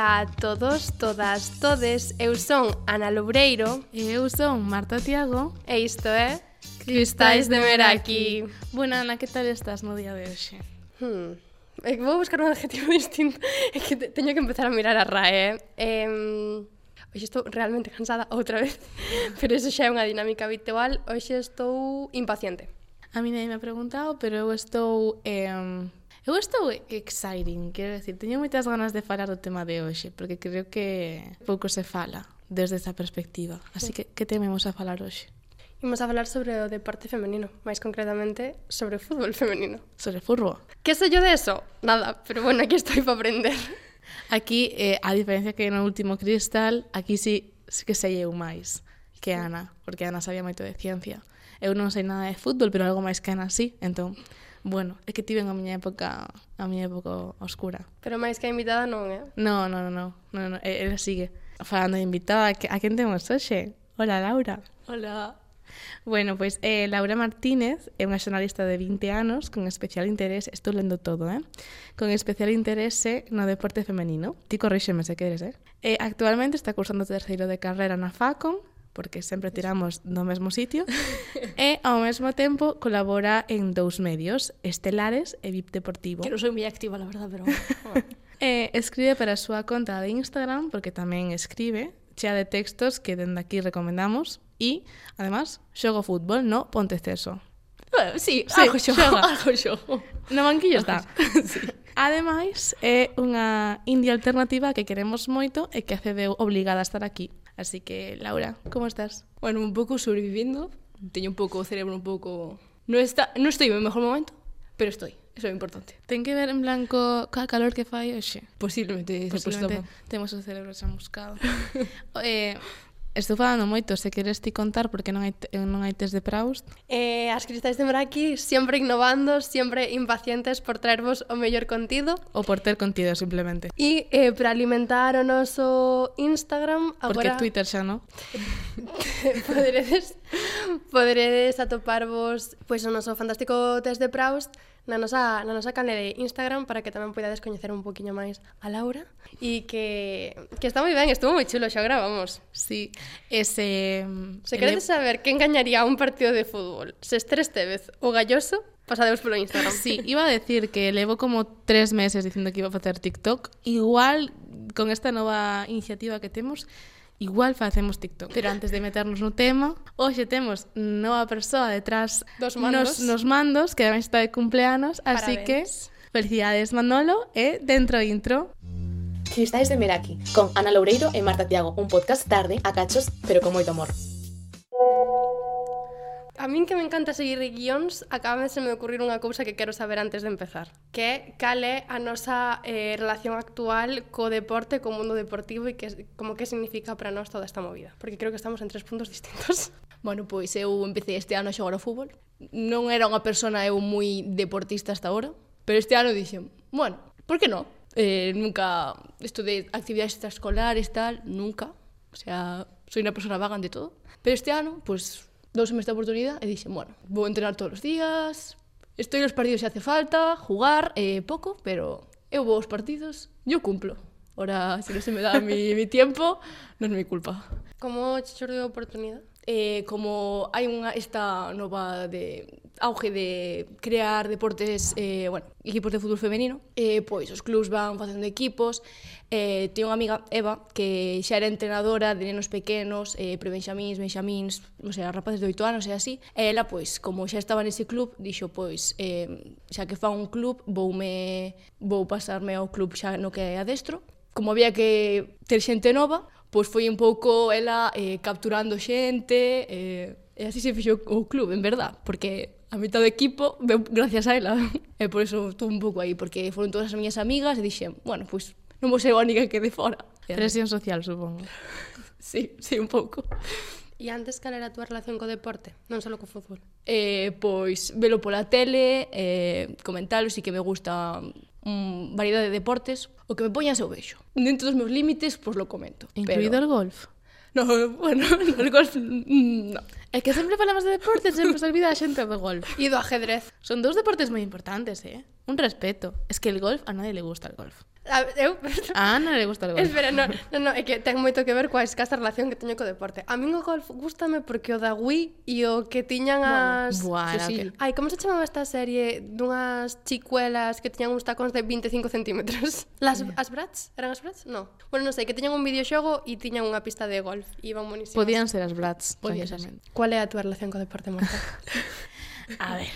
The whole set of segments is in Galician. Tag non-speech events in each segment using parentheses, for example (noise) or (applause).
Ola a todos, todas, todes. Eu son Ana Loureiro E eu son Marta Tiago. E isto é... Cristais de Meraki. Bueno, Ana, que tal estás no día de hoxe? Hmm. Vou buscar un adjetivo (laughs) distinto. É que teño que empezar a mirar a RAE. Eh, hoxe estou realmente cansada outra vez. (laughs) Pero iso xa é unha dinámica habitual. Hoxe estou impaciente. A mí nadie me ha preguntado, pero eu estou... Eh, Eu estou exciting, quero decir, teño moitas ganas de falar do tema de hoxe, porque creo que pouco se fala desde esa perspectiva. Así que, que tememos a falar hoxe? Imos a falar sobre o deporte femenino, máis concretamente sobre o fútbol femenino. Sobre furbo. fútbol. Que sei yo de eso? Nada, pero bueno, aquí estoy para aprender. Aquí, eh, a diferencia que no último cristal, aquí sí, sí que sei eu máis que Ana, porque Ana sabía moito de ciencia. Eu non sei nada de fútbol, pero algo máis que Ana sí, entón Bueno, é que tiven a miña época a miña época oscura. Pero máis que a invitada non, eh? no, no, no. No, no, ela sigue. Falando de invitada, a quen temos hoxe? Hola, Laura. Hola. Bueno, pois pues, eh, Laura Martínez é unha xornalista de 20 anos con especial interés, estou lendo todo, eh? con especial interese no deporte femenino. Ti corríxeme se queres, eh? eh actualmente está cursando terceiro de carrera na FACOM porque sempre tiramos do mesmo sitio, (laughs) e ao mesmo tempo colabora en dous medios, Estelares e VIP Deportivo. Que non sou moi activa, la verdad, pero... (laughs) e escribe para a súa conta de Instagram, porque tamén escribe, chea de textos que dende aquí recomendamos, e, además, xogo fútbol no Ponteceso. Bueno, eh, sí, sí algo xogo, xoga. (laughs) algo xogo. No banquillo está. sí. Ademais, é unha indie alternativa que queremos moito e que accedeu obligada a estar aquí Así que, Laura, ¿cómo estás? Bueno, un pouco sobrevivindo, teño un pouco o cerebro, un pouco... No, está, no estoy en mi mejor momento, pero estoy. Eso é importante. Ten que ver en blanco ca calor que fai hoxe. Posiblemente, Posiblemente temos o cerebro chamuscado. (laughs) eh, Estou falando moito, se queres ti contar, porque non hai, non hai test de Proust. Eh, as cristais de Meraki sempre innovando, sempre impacientes por traervos o mellor contido. Ou por ter contido, simplemente. E eh, para alimentar o noso Instagram... Agora... Twitter xa, non? (laughs) poderedes, poderedes atoparvos pois, o noso fantástico test de Proust na nosa, na nosa canle de Instagram para que tamén poidades coñecer un poquinho máis a Laura e que, que está moi ben, estuvo moi chulo, xa gravamos. Sí, ese... Se queredes saber que engañaría un partido de fútbol, se estres Tevez o Galloso, pasadeos polo Instagram. Sí, iba a decir que levo como tres meses dicindo que iba a facer TikTok. Igual, con esta nova iniciativa que temos, igual facemos TikTok. Pero antes de meternos no tema, hoxe temos nova persoa detrás dos mandos. Nos, nos mandos, que tamén está de cumpleanos, Parabéns. así que felicidades Manolo e dentro intro. Cristais de Meraki, con Ana Loureiro e Marta Tiago, un podcast tarde, a cachos, pero con moito amor min que me encanta seguir guións, acaba de se me ocurrir unha cousa que quero saber antes de empezar, que é cal é a nosa eh, relación actual co deporte, co mundo deportivo e que, como que significa para nós toda esta movida, porque creo que estamos en tres puntos distintos. (laughs) Bueno, pois eu empecé este ano a xogar ao fútbol. Non era unha persona eu moi deportista hasta ahora, pero este ano dixen, bueno, por que non? Eh, nunca estudei actividades extraescolares, tal, nunca. O sea, soy una persona vaga de todo. Pero este ano, pues, Douseme esta oportunidade e dixen, bueno, vou entrenar todos os días, estoy nos partidos se hace falta, jugar, eh, pouco, pero eu vou aos partidos, eu cumplo. Ora, se non se me dá mi, (laughs) mi tiempo, non é mi culpa. Como che xurdeu a oportunidade? Eh, como hai unha esta nova de auge de crear deportes, eh, bueno, equipos de fútbol femenino, eh, pois os clubs van facendo equipos, eh, teño unha amiga, Eva, que xa era entrenadora de nenos pequenos, eh, prebenxamins, benxamins, o sea, rapaces de 8 anos e así, e ela, pois, como xa estaba nese club, dixo, pois, eh, xa que fa un club, voume, vou pasarme ao club xa no que é adestro, como había que ter xente nova, pois foi un pouco ela eh, capturando xente, eh, e así se fixou o club, en verdad, porque a mitad do equipo veu gracias a ela. (laughs) E por eso estou un pouco aí, porque foron todas as miñas amigas e dixen, bueno, pois pues, non vou ser a única que de fora. Presión social, supongo. (laughs) sí, sí, un pouco. E antes, cal era a túa relación co deporte? Non só co fútbol? Eh, pois, velo pola tele, eh, comentalo, sí que me gusta mm, variedade de deportes. O que me poñas eu vexo. Dentro dos meus límites, pois lo comento. Incluído pero... el golf? (laughs) No, bueno, el golf, mm, no. É que sempre falamos de deportes, sempre se olvida a xente do golf. (laughs) E do ajedrez. Son dous deportes moi importantes, eh? Un respeto. Es que el golf, a nadie le gusta el golf. A, eu... A Ana le gusta o golf. Espera, non, non, no, é que ten moito que ver coa escasa relación que teño co deporte. A min o golf gustame porque o da Wii e o que tiñan as... Bueno, bueno, sí, sí. Okay. Ai, como se chamaba esta serie dunhas chicuelas que tiñan uns tacóns de 25 centímetros? (laughs) Las, yeah. As Brats? Eran as Brats? No. Bueno, non sei, que tiñan un videoxogo e tiñan unha pista de golf. E iban buenísimas. Podían ser as Brats, Podían ser. Cual é a túa relación co deporte, Marta? (laughs) a ver...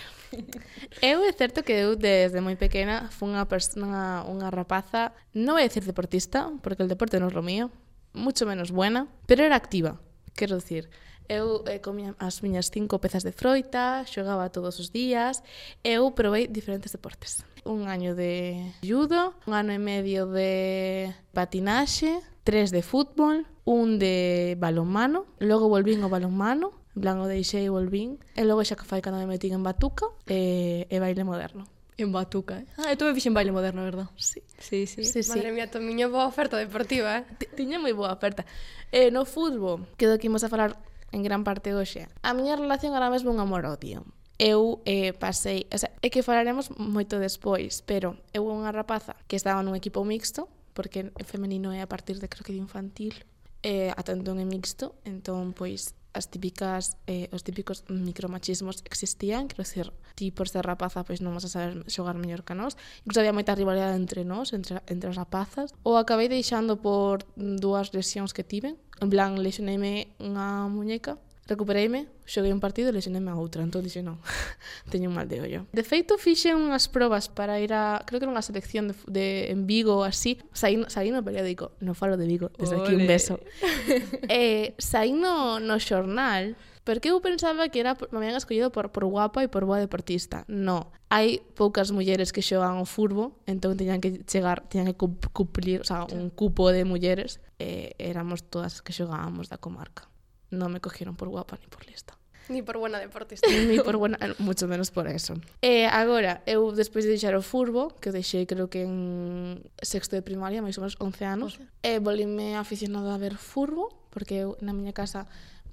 Eu é certo que eu desde moi pequena fun unha persona, unha rapaza, non vou decir deportista, porque o deporte non é o mío, mucho menos buena, pero era activa, quero dicir. Eu eh, comía as miñas cinco pezas de froita, xogaba todos os días, eu probei diferentes deportes. Un año de judo, un ano e medio de patinaxe, tres de fútbol, un de balonmano, logo volvín ao balonmano, En plan, o deixei e volvín. E logo xa que fai cando me metín en Batuca e, e baile moderno. En Batuca, eh? Ah, eu tamén fixen baile moderno, verdad? Sí. Sí, sí. sí Madre mía, tomiño boa oferta deportiva, eh? Tiña moi boa oferta. Eh, no fútbol, que do que imos a falar en gran parte hoxe. A miña relación ahora mesmo é un amor-odio eu eh, pasei, o sea, é que falaremos moito despois, pero eu unha rapaza que estaba nun equipo mixto, porque femenino é a partir de creo que de infantil, eh, atento en mixto, entón pois as típicas eh, os típicos micromachismos existían, quero decir, ti por ser rapaza pois non vas a saber xogar mellor que nós. Incluso había moita rivalidade entre nós, entre, entre as rapazas. O acabei deixando por mm, dúas lesións que tiven. En plan, lesionei unha muñeca Recupereime, xoguei un partido e lesionei a outra, entón dixen non, (laughs) teño un mal de ollo. De feito, fixen unhas probas para ir a, creo que era unha selección de, de en Vigo ou así, saí, saí no periódico, non falo de Vigo, desde Ole. aquí un beso. (laughs) eh, saí no, no xornal, porque eu pensaba que era me habían escollido por, por guapa e por boa deportista. No, hai poucas mulleres que xogan o furbo, entón tiñan que chegar, tiñan que cumplir, o sea, un cupo de mulleres, e eh, éramos todas que xogábamos da comarca no me cogieron por guapa ni por lista. Ni por buena deportista. (laughs) Ni por buena, mucho menos por eso. Eh, e agora, eu despois de deixar o furbo, que deixei creo que en sexto de primaria, máis ou menos 11 anos, eh, e volime aficionada a ver furbo, porque eu na miña casa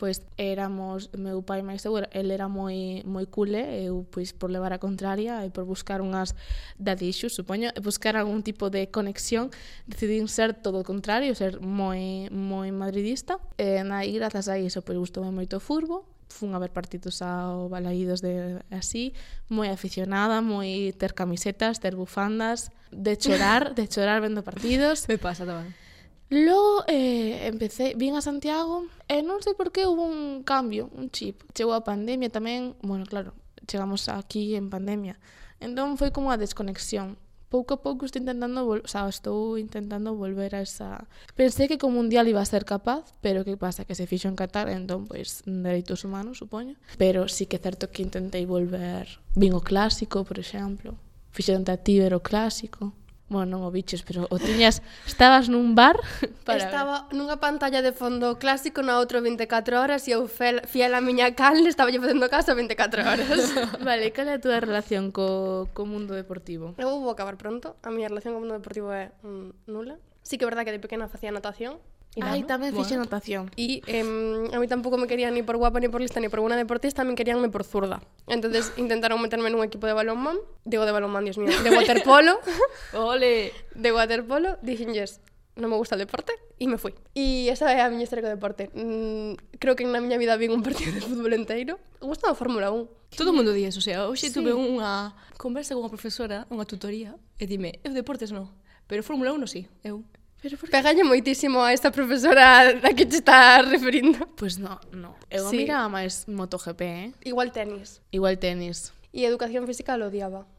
pois éramos, meu pai máis seguro, er, el era moi moi cule, eu pois por levar a contraria e por buscar unhas dadixos, supoño, e buscar algún tipo de conexión, decidín ser todo o contrario, ser moi moi madridista. E aí grazas a iso, pois gustoume moito o furbo, fun a ver partidos ao Balaídos de así, moi aficionada, moi ter camisetas, ter bufandas, de chorar, de chorar vendo partidos. (laughs) Me pasa tamén. Logo eh, empecé, vin a Santiago e non sei por que hubo un cambio, un chip. Chegou a pandemia tamén, bueno, claro, chegamos aquí en pandemia. Entón foi como a desconexión. Pouco a pouco estou intentando, o sea, estou intentando volver a esa... Pensei que como un día iba a ser capaz, pero que pasa que se fixo en Qatar, entón, pois, dereitos humanos, supoño. Pero sí que é certo que intentei volver. Vin o clásico, por exemplo. Fixeron tatíver o clásico. Bueno, non o biches, pero o tiñas... Estabas nun bar (laughs) para... Estaba ver. nunha pantalla de fondo clásico na outro 24 horas e eu fel, fiel a miña canle (laughs) estaba lle facendo caso 24 horas. (laughs) vale, cal é a túa relación co, co mundo deportivo? Eu vou acabar pronto. A miña relación co mundo deportivo é mm, nula. Sí que é verdad que de pequena facía natación, Ai, tamén fixe natación. E eh, a mí tampouco me querían ni por guapa, ni por lista, ni por unha deportista, me queríanme por zurda. entonces intentaron meterme nun equipo de balonmán, digo de balonmán, dios mío, de (laughs) waterpolo. Ole! De waterpolo, dixenlles, non me gusta o deporte, e me fui. E esa é a miña historia co deporte. Mm, creo que na miña vida vin un partido de fútbol enteiro. Gusta a Fórmula 1. Todo o mundo di eso, o sea, hoxe sí. tuve unha conversa con unha profesora, unha tutoría, e dime, eu deportes non, pero Fórmula 1 sí, eu. Pero por Pegalle moitísimo a esta profesora da que te está referindo. Pois pues no, no. Eu sí. miraba máis MotoGP, eh? Igual tenis. Igual tenis. E educación física lo odiaba.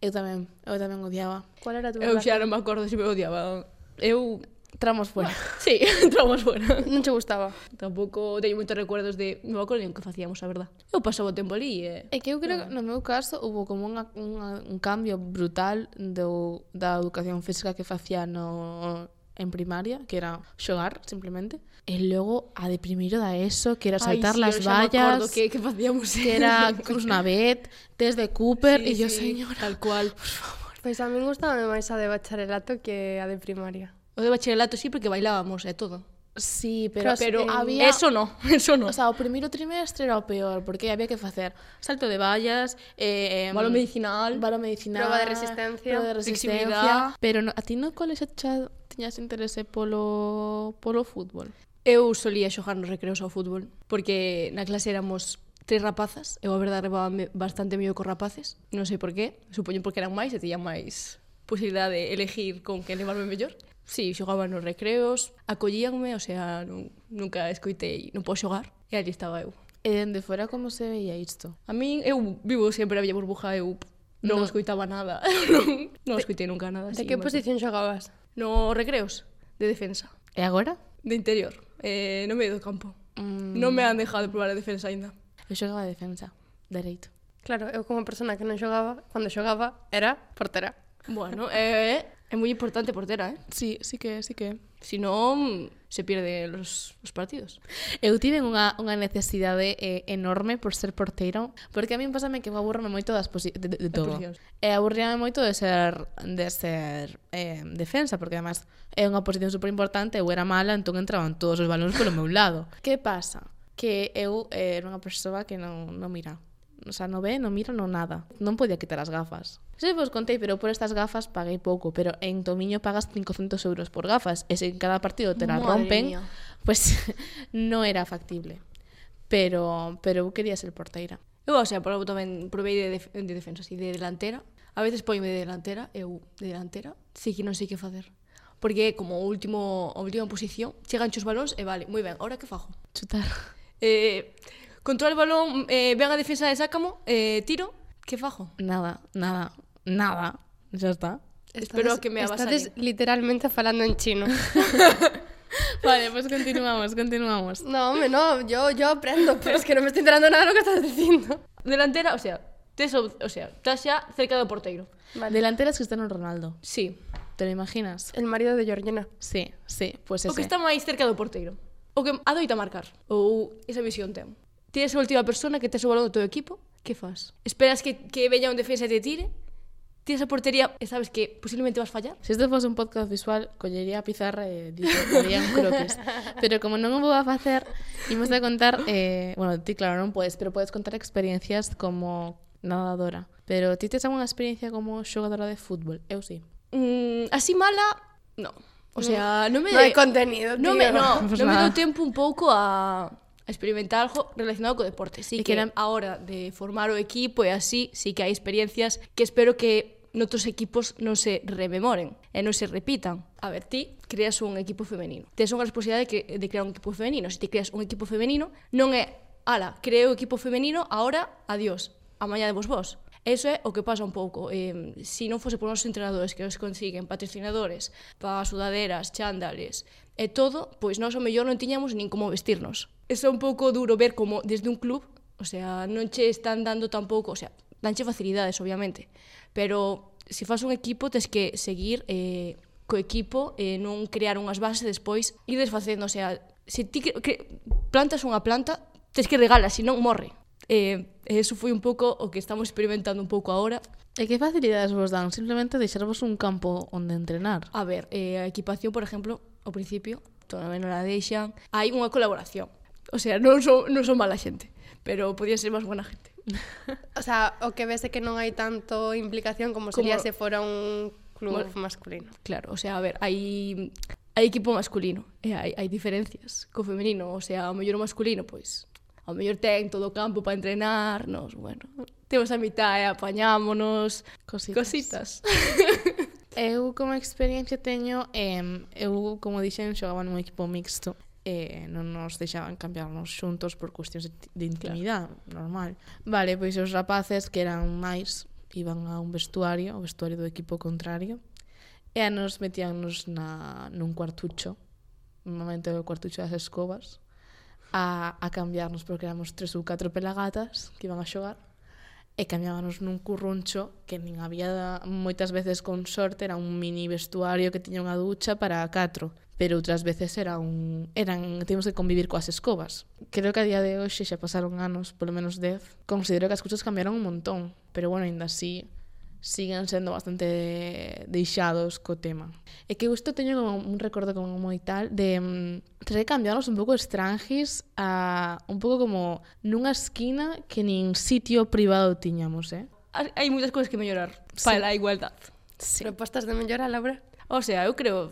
Eu tamén, eu tamén odiaba. Cual era a tua Eu xa non me acordo se me odiaba. Eu Tramos fuera. (laughs) Sí, (laughs) tramos fuera. Non che gustaba. Tampouco teño moitos recuerdos de... Non me acordo o que facíamos, a verdad. Eu pasaba o tempo ali e... Eh. É que eu creo que ah. no meu caso hubo como unha, unha, un cambio brutal do, da educación física que facía no, en primaria, que era xogar, simplemente. E logo a de primeiro da ESO, que era saltar Ay, sí, las vallas, que, que, facíamos que era (laughs) Cruz Navet, test de Cooper, sí, e sí, yo, señora... Tal cual, por favor. Pois pues a min gustaba máis a de bacharelato que a de primaria. O de bacharelato sí, porque bailábamos e todo. Sí, pero, claro, pero eh, había... Eso no, (laughs) eso no. O sea, o primeiro trimestre era o peor, porque había que facer salto de vallas, eh, balo medicinal, balo medicinal, proba de resistencia, proba de resistencia. Pero no, a ti no coles xa tiñas interese polo, polo fútbol? Eu solía xogar nos recreos ao fútbol, porque na clase éramos tres rapazas, eu a verdade levábame bastante mellor co rapaces, non sei por qué, supoño porque eran máis e tiñan máis posibilidade de elegir con que levarme mellor. Sí, xogaba nos recreos, acollíanme, o sea, non, nunca escoitei, non podo xogar, e ali estaba eu. E dende fora como se veía isto? A min, eu vivo sempre a Villa Burbuja, eu non no. escoitaba nada, (laughs) non, non escoitei nunca nada. De sí, que posición xogabas? No recreos, de defensa. E agora? De interior, eh, no medio do campo. Mm. Non me han dejado de probar a defensa ainda. Eu xogaba de defensa, dereito. Claro, eu como persona que non xogaba, cando xogaba, era portera. Bueno, (laughs) eh, É moi importante portera, eh? Sí, sí que, sí que. Si non, se pierde los, os partidos. Eu tive unha, unha necesidade eh, enorme por ser porteiro, porque a min pásame que aburrome moito das posi de, de, de todo. E aburríame moito de ser de ser eh, defensa, porque además é unha posición super importante, eu era mala, entón entraban todos os balóns polo meu lado. (laughs) que pasa? Que eu eh, era unha persoa que non, non miraba O sea, non ve, non miro, non nada. Non podía quitar as gafas. Se vos contei, pero por estas gafas paguei pouco, pero en Tomiño pagas 500 euros por gafas, e se en cada partido te las rompen, mía. pues (laughs) non era factible. Pero, pero eu quería ser porteira. Eu, o sea, por tamén provei de, def de defensa, así, de delantera. A veces poime de delantera, eu de delantera, si que non sei que facer porque como último a última posición chegan os balóns e vale, moi ben, ora que fajo? Chutar. Eh, Control o balón, eh, ven a defensa de Sácamo, eh, tiro, que fajo? Nada, nada, nada. Ya está. Espero que me abasalen. Estades literalmente falando en chino. (laughs) vale, pues continuamos, continuamos. No, hombre, no, yo, yo aprendo, pero es que no me estoy enterando nada de lo que estás diciendo. Delantera, o sea, tes, o sea, estás xa cerca do porteiro. Vale. Delantera es Cristiano Ronaldo. Sí. Te lo imaginas? El marido de Georgina. Sí, sí, pues ese. O que está máis cerca do porteiro. O que adoita marcar. Ou esa visión ten ti és a última persona que tes o balón do teu equipo, que faz? Esperas que, que veña un defensa e te tire? Ti esa portería e sabes que posiblemente vas fallar? Se isto fose un podcast visual, collería a pizarra e diría un croquis. pero como non o vou a facer, imos a contar... Eh, bueno, ti claro non podes, pero podes contar experiencias como nadadora. Pero ti tes alguna experiencia como xogadora de fútbol? Eu sí. Mm, así mala, no. O sea, non me... No hai contenido, tío. (laughs) Me, no, pues non me dou tempo un pouco a experimentar algo relacionado co deporte. Sí e que, que a hora de formar o equipo e así, sí que hai experiencias que espero que noutros equipos non se rememoren e non se repitan. A ver, ti creas un equipo femenino. Tes unha responsabilidade de, de crear un equipo femenino. Se ti creas un equipo femenino, non é, ala, creo o equipo femenino, agora, adiós, amaña de vos vos. Eso é o que pasa un pouco. Eh, se si non fose por nosos entrenadores que os consiguen, patrocinadores, pa sudaderas, chándales e todo, pois nós o mellor non tiñamos nin como vestirnos. Eso é un pouco duro ver como desde un club, o sea, non che están dando tampouco, o sea, danche facilidades, obviamente, pero se si faz un equipo tes que seguir eh, co equipo e eh, non crear unhas bases despois ir desfacendo, o sea, se ti que, que plantas unha planta, tes que regala, senón morre. Eh, eso foi un pouco o que estamos experimentando un pouco agora. E que facilidades vos dan? Simplemente deixarvos un campo onde entrenar. A ver, eh, a equipación, por exemplo, ao principio, todavía non la deixan. Hai unha colaboración. O sea, non son, non son mala xente, pero podían ser máis buena gente. (laughs) o sea, o que ves é que non hai tanto implicación como, como... se fora un club bueno, masculino. Claro, o sea, a ver, hai hai equipo masculino e hai, hai diferencias co femenino, o sea, o mellor masculino, pois, ao mellor ten todo o campo para entrenarnos, bueno, temos a mitad e apañámonos, cositas. cositas. (laughs) (laughs) eu como experiencia teño, eh, eu como dixen, xogaba nun equipo mixto e non nos deixaban cambiarnos xuntos por cuestións de intimidade, claro. normal. Vale, pois os rapaces que eran máis iban a un vestuario, o vestuario do equipo contrario, e a nos metíannos na, nun cuartucho, normalmente o cuartucho das escobas, a, a cambiarnos porque éramos tres ou catro pelagatas que iban a xogar e cambiábanos nun curruncho que nin había moitas veces con sorte era un mini vestuario que tiña unha ducha para catro pero outras veces era un eran temos que convivir coas escobas. Creo que a día de hoxe xa pasaron anos, polo menos 10. Considero que as cousas cambiaron un montón, pero bueno, ainda así sigan sendo bastante deixados co tema. E que isto teño como un recordo como moi tal de mm, cambiarnos un pouco estranjis a un pouco como nunha esquina que nin sitio privado tiñamos, eh? Hai moitas cousas que mellorar sí. para a igualdade. Sí. Propostas de mellora, Laura? O sea, eu creo,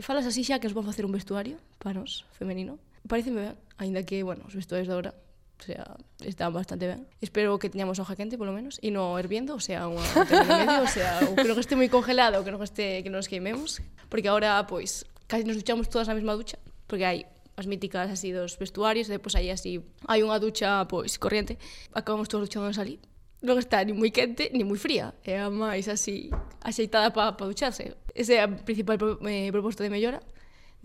falas así xa que os vou facer un vestuario para nos, femenino. Pareceme ben, aínda que, bueno, os vestuarios de agora O sea, está bastante ben. Espero que teñamos hoja quente, polo menos, e non herviendo, o sea, unha medio, o sea, ou que non este moi congelado, ou que non este que nos queimemos, porque agora, pois, casi nos duchamos todas na mesma ducha, porque hai as míticas así dos vestuarios, e depois hai así, hai unha ducha, pois, corriente, acabamos todos duchándonos ali, non está ni moi quente ni moi fría, é a máis así axeitada para pa ducharse. Ese é a principal pro, eh, proposta de mellora,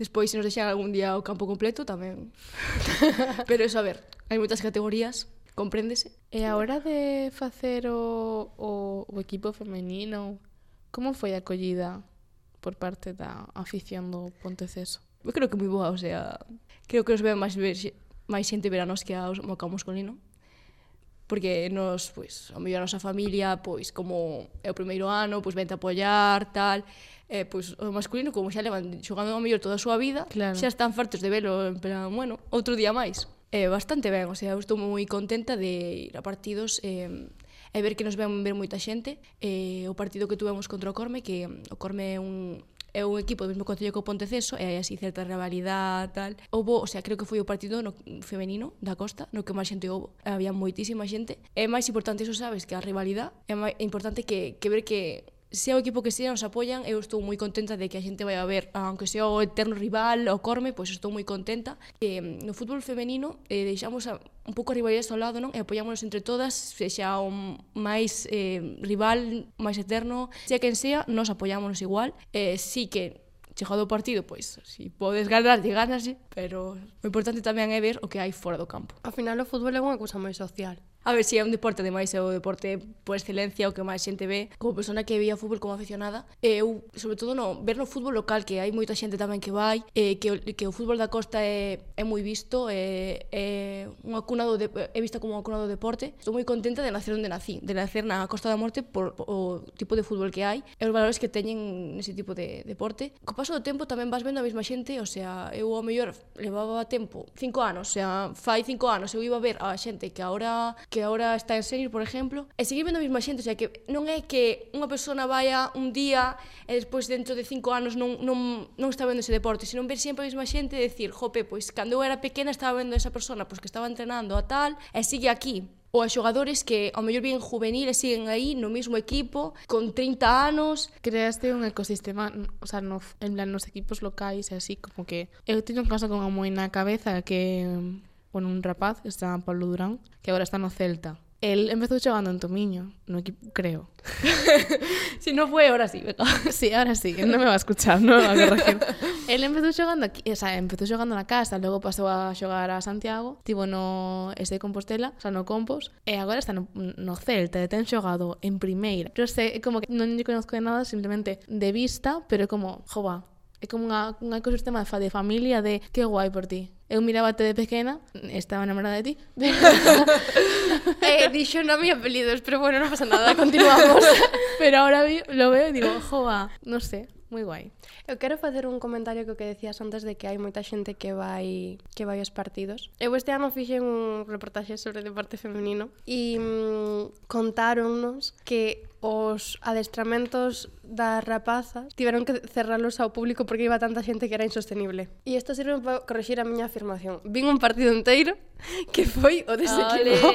Despois, se nos deixan algún día o campo completo, tamén. (laughs) Pero eso, a ver, hai moitas categorías, compréndese. E a hora de facer o, o, o equipo femenino, como foi a acollida por parte da afición do Ponteceso? Eu creo que moi boa, o sea, creo que os ven máis ver máis xente verá nos que aos mocamos colino porque nos, pois, a mellor a nosa familia, pois, como é o primeiro ano, pois, vente a apoiar, tal, eh, pois, o masculino, como xa levan xogando ao mellor toda a súa vida, claro. xa están fartos de velo, en plan, bueno, outro día máis. Eh, bastante ben, o sea, estou moi contenta de ir a partidos eh, e ver que nos ven ver moita xente. Eh, o partido que tuvemos contra o Corme, que o Corme é un, é un equipo do mesmo concello que o Ponteceso e hai así certa rivalidade tal. Houbo, o sea, creo que foi o partido no femenino da Costa no que máis xente houbo. Había moitísima xente. É máis importante, iso sabes, que a rivalidade é máis importante que, que ver que sea o equipo que sea, nos apoian, eu estou moi contenta de que a xente vai a ver, aunque sea o eterno rival, o Corme, pois estou moi contenta. Que mm, no fútbol femenino eh, deixamos a, un pouco a rivalidade ao lado, non? E apoiámonos entre todas, se xa o máis eh, rival, máis eterno, sea quen sea, nos apoiámonos igual. Eh, sí que chegado o partido, pois, si podes ganar, ganas, pero o importante tamén é ver o que hai fora do campo. Ao final o fútbol é unha cousa moi social A ver, si é un deporte, ademais, é o deporte por excelencia, o que máis xente ve. Como persona que veía fútbol como aficionada, eh, eu, sobre todo, no, ver no fútbol local, que hai moita xente tamén que vai, eh, que, que o fútbol da costa é, é moi visto, é, é, unha cuna do de, é vista como unha cuna do deporte. Estou moi contenta de nacer onde nací, de nacer na Costa da Morte por, por o tipo de fútbol que hai e os valores que teñen nese tipo de deporte. Co paso do tempo tamén vas vendo a mesma xente, o sea, eu ao mellor levaba tempo, cinco anos, o sea, fai cinco anos eu iba a ver a xente que agora que ahora está en senior, por exemplo, e seguir vendo a mesma xente, o sea, que non é que unha persona vaya un día e despois dentro de cinco anos non, non, non está vendo ese deporte, senón ver sempre a mesma xente e decir, jope, pois cando eu era pequena estaba vendo esa persona, pois que estaba entrenando a tal, e sigue aquí, ou a xogadores que ao mellor bien e siguen aí no mesmo equipo con 30 anos. Creaste un ecosistema o sea, no, en plan nos equipos locais e así como que eu teño un caso con a moi na cabeza que bueno, un rapaz que se chama Pablo Durán, que agora está no Celta. El empezou xogando en Tomiño, no equipo, creo. (laughs) si non foi, ahora sí, venga. Sí, ahora sí, non me va a escuchar, non me va a corregir. (laughs) El empezou xogando aquí, o sea, empezou xogando na casa, logo pasou a xogar a Santiago, tipo no este de Compostela, o sea, no Compos, eh, e agora está no, no Celta, e ten xogado en primeira. Pero sei, como que non lle conozco de nada, simplemente de vista, pero como, jova, É como unha, unha ecosistema de familia de que guai por ti. Eu mirábate de pequena, estaba enamorada de ti. (laughs) eh, dixo no mi apelidos, pero bueno, non pasa nada, continuamos. (laughs) pero ahora vi, lo veo e digo, joa, non sé, moi guai. Eu quero facer un comentario co que decías antes de que hai moita xente que vai que vai aos partidos. Eu este ano fixen un reportaxe sobre deporte femenino e mm, contáronnos que os adestramentos das rapazas tiveron que cerralos ao público porque iba tanta xente que era insostenible. E isto sirve para corregir a miña afirmación. Vin un partido inteiro que foi o dese equipo.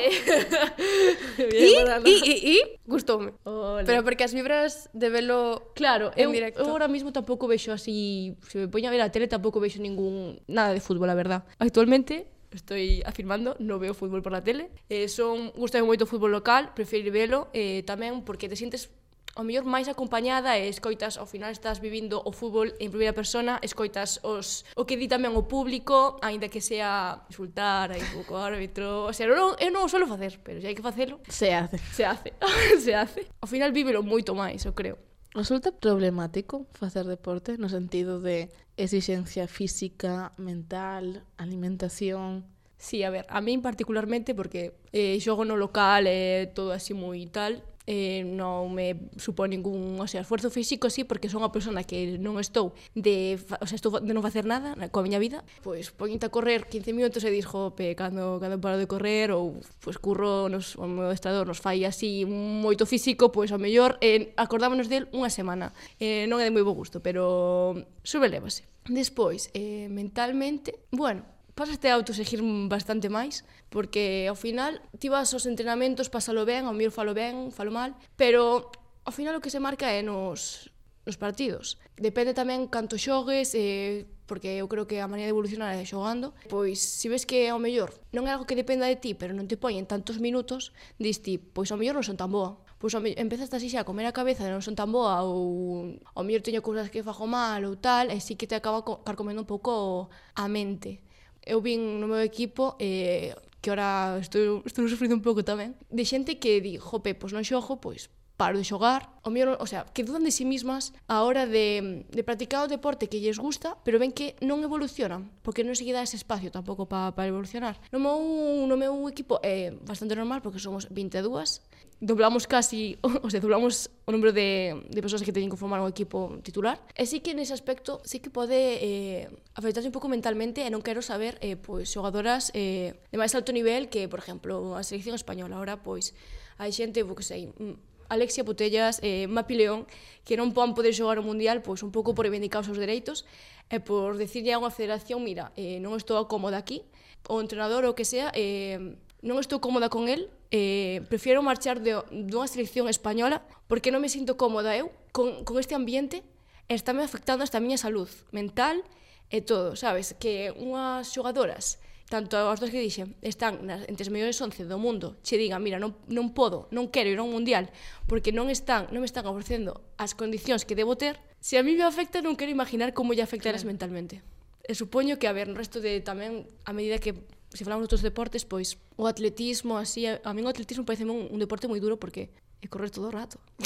e, e, e, e gustoume. Ole. Pero porque as vibras de velo claro, en eu, directo. eu agora mismo tampouco vexo así, se me poño a ver a tele tampouco vexo ningún nada de fútbol, a verdad. Actualmente estoy afirmando, non veo fútbol por la tele. Eh, son, gusta moito o fútbol local, prefiro velo, eh, tamén porque te sientes o mellor máis acompañada e escoitas, ao final estás vivindo o fútbol en primeira persona, escoitas os, o que di tamén o público, aínda que sea insultar aí un pouco árbitro, o sea, non, eu non o suelo facer, pero se hai que facelo, se hace. Se hace, (laughs) se hace. Ao final vívelo moito máis, eu creo. Resulta problemático facer deporte no sentido de exixencia física, mental, alimentación... Sí, a ver, a min particularmente porque eh, xogo no local e eh, todo así moi tal, eh, non me supón ningún o sea, esforzo físico, sí, porque son unha persona que non estou de, o sea, estou de non facer nada na, coa miña vida, pois poñite a correr 15 minutos e dis, jope, cando, cando paro de correr ou pois curro nos, o meu estador nos fai así moito físico, pois ao mellor eh, acordámonos del unha semana. Eh, non é de moi bo gusto, pero subelevase. Despois, eh, mentalmente, bueno, pasaste a autosegir bastante máis, porque ao final ti vas aos entrenamentos, pasalo ben, ao mellor falo ben, falo mal, pero ao final o que se marca é nos, nos partidos. Depende tamén canto xogues, eh, porque eu creo que a maneira de evolucionar é xogando, pois se ves que ao mellor non é algo que dependa de ti, pero non te poñen tantos minutos, dis ti, pois ao mellor non son tan boa, pois ao mellor, empezas así xa a comer a cabeza de non son tan boa ou ao mellor teño cousas que fajo mal ou tal, e sí que te acaba carcomendo un pouco a mente eu vin no meu equipo e que ora estou, estou sufrindo un pouco tamén, de xente que di, jope, pois non xogo, pois paro de xogar, o mellor, o sea, que dudan de si sí mismas a hora de, de practicar o deporte que lles gusta, pero ven que non evolucionan, porque non se lle dá ese espacio tampouco para pa evolucionar. No meu, no meu equipo é bastante normal, porque somos 22, doblamos casi, (laughs) o sea, doblamos o número de, de persoas que teñen que formar un equipo titular. E sí que nese aspecto sí que pode eh, afectarse un pouco mentalmente e non quero saber eh, pois, xogadoras eh, de máis alto nivel que, por exemplo, a selección española. Ahora, pois, hai xente, vou que sei, mm, Alexia Putellas e Mapi León que non pon poder xogar o Mundial pois un pouco por reivindicar os seus dereitos e por decirlle a unha federación, mira, eh, non estou cómoda aquí, o entrenador ou que sea, eh, non estou cómoda con el, eh, prefiero marchar de, dunha selección española porque non me sinto cómoda eu con, con este ambiente e está me afectando hasta a miña salud mental e todo, sabes? Que unhas xogadoras tanto aos dos que dixen, están nas, entre os mellores 11 do mundo, che digan, mira, non, non podo, non quero ir a un mundial, porque non están, non me están ofrecendo as condicións que debo ter, se a mí me afecta, non quero imaginar como lle afectarás claro. mentalmente. E supoño que, a ver, no resto de tamén, a medida que se falamos outros deportes, pois o atletismo, así, a, a min o atletismo parece un, un deporte moi duro porque é correr todo o rato. (laughs)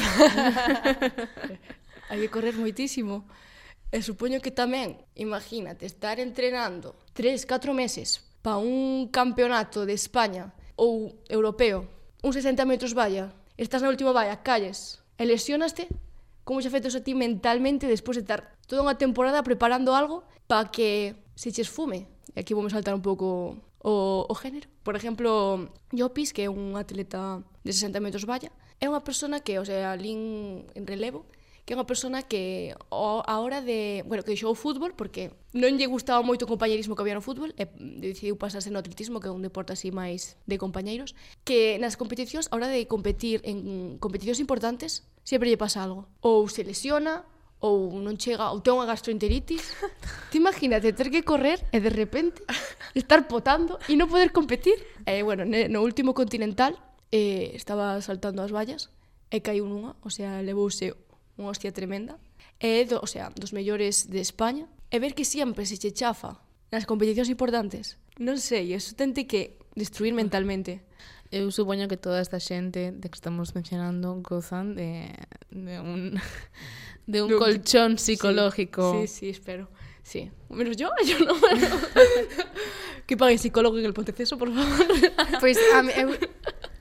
Hai que correr moitísimo. E supoño que tamén, imagínate, estar entrenando 3, 4 meses para un campeonato de España ou europeo, un 60 metros valla, estás na última valla, calles, e lesionaste, como xa afectas a ti mentalmente despois de estar toda unha temporada preparando algo para que se che esfume. E aquí vamos saltar un pouco o, o género. Por exemplo, Llopis, que é un atleta de 60 metros valla, é unha persona que, o sea, lín en relevo, que é unha persona que o, a hora de, bueno, que deixou o fútbol porque non lle gustaba moito o compañerismo que había no fútbol e decidiu pasarse no atletismo, que é un deporte así máis de compañeiros, que nas competicións, a hora de competir en competicións importantes, sempre lle pasa algo. Ou se lesiona, ou non chega, ou ten unha gastroenteritis. (laughs) Te imagínate ter que correr e de repente estar potando e non poder competir. E, bueno, no último continental eh, estaba saltando as vallas e caiu nunha, o sea, levouse unha hostia tremenda. E é, do, o sea, dos mellores de España. E ver que sempre se che chafa nas competicións importantes. Non sei, eso tente que destruir mentalmente. Eu supoño que toda esta xente de que estamos mencionando gozan de, de un (laughs) de un colchón psicológico. Sí, sí, espero. Sí. Menos yo, (laughs) yo no. Que paguen psicólogo en el Ponteceso, por favor. pois pues, a mí, eu,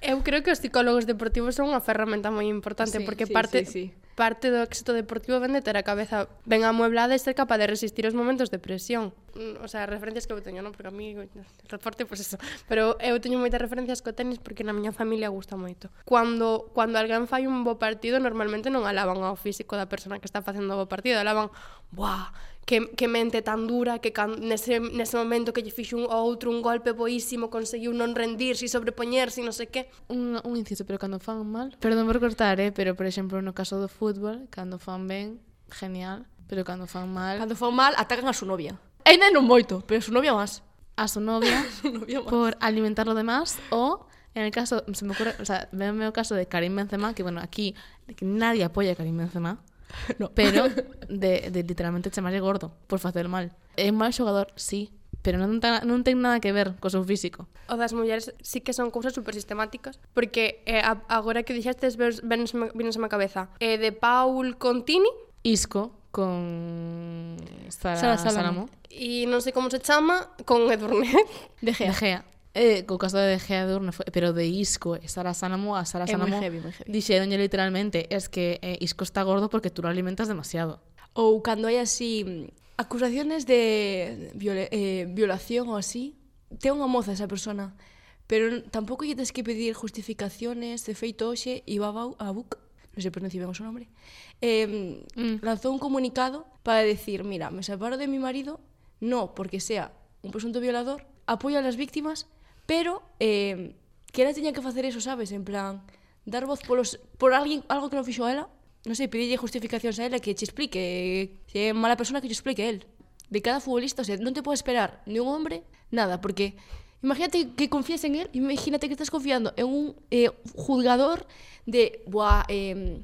Eu creo que os psicólogos deportivos son unha ferramenta moi importante sí, porque sí, parte sí, sí. parte do éxito deportivo vende ter a cabeza ben amueblada e ser capaz de resistir os momentos de presión. Mm, o sea, referencias que eu teño, non? Porque a mí o deporte, pois pues eso. Pero eu teño moitas referencias co tenis porque na miña familia gusta moito. Cando cando alguén fai un bo partido, normalmente non alaban ao físico da persona que está facendo o bo partido, alaban, "Buah, que, que mente tan dura que can, nese, nese momento que lle fixo un outro un golpe boísimo conseguiu non rendirse e sobrepoñerse non sei que. Un, un inciso, pero cando fan mal perdón por cortar, eh, pero por exemplo no caso do fútbol cando fan ben, genial pero cando fan mal cando fan mal atacan a súa novia. Eh. Ainda non moito, pero a súa novia máis. A súa novia, (laughs) novia más. por alimentar lo demás ou En el caso, se me ocurre, o sea, veme o caso de Karim Benzema, que bueno, aquí que nadie apoya a Karim Benzema, no. Pero (laughs) de, de literalmente chamarlle gordo por facer mal. É un mal xogador, sí, pero non, ta, non ten nada que ver co seu físico. O das mulleres sí que son cousas super sistemáticas, porque eh, a, agora que dixestes venes, a má cabeza eh, de Paul Contini, Isco con Sara, Sara Salamo. E non sei como se chama, con Edurne. De Gea. De Gea. Eh, co caso de Geador, no foi, pero de Isco e Sara Sánamo, a Sara é Sánamo heavy, heavy. literalmente es que eh, Isco está gordo porque tú lo alimentas demasiado. Ou cando hai así mm, acusaciones de viola, eh, violación ou así, ten unha moza esa persona, pero tampouco lle tens que pedir justificaciones de feito hoxe iba a Buc, non sei pronunciar ben o seu nome, eh, mm. lanzou un comunicado para decir, mira, me separo de mi marido, no porque sea un presunto violador, apoyo a las víctimas Pero eh, que ela teña que facer eso, sabes? En plan, dar voz polos, por alguén, algo que non fixo a ela. Non sei, pedirlle justificacións a ela que che explique, se é mala persona que che explique el. De cada futbolista, o sea, non te podes esperar ni un hombre, nada, porque Imagínate que confías en él, imagínate que estás confiando en un eh, juzgador de, buah, eh,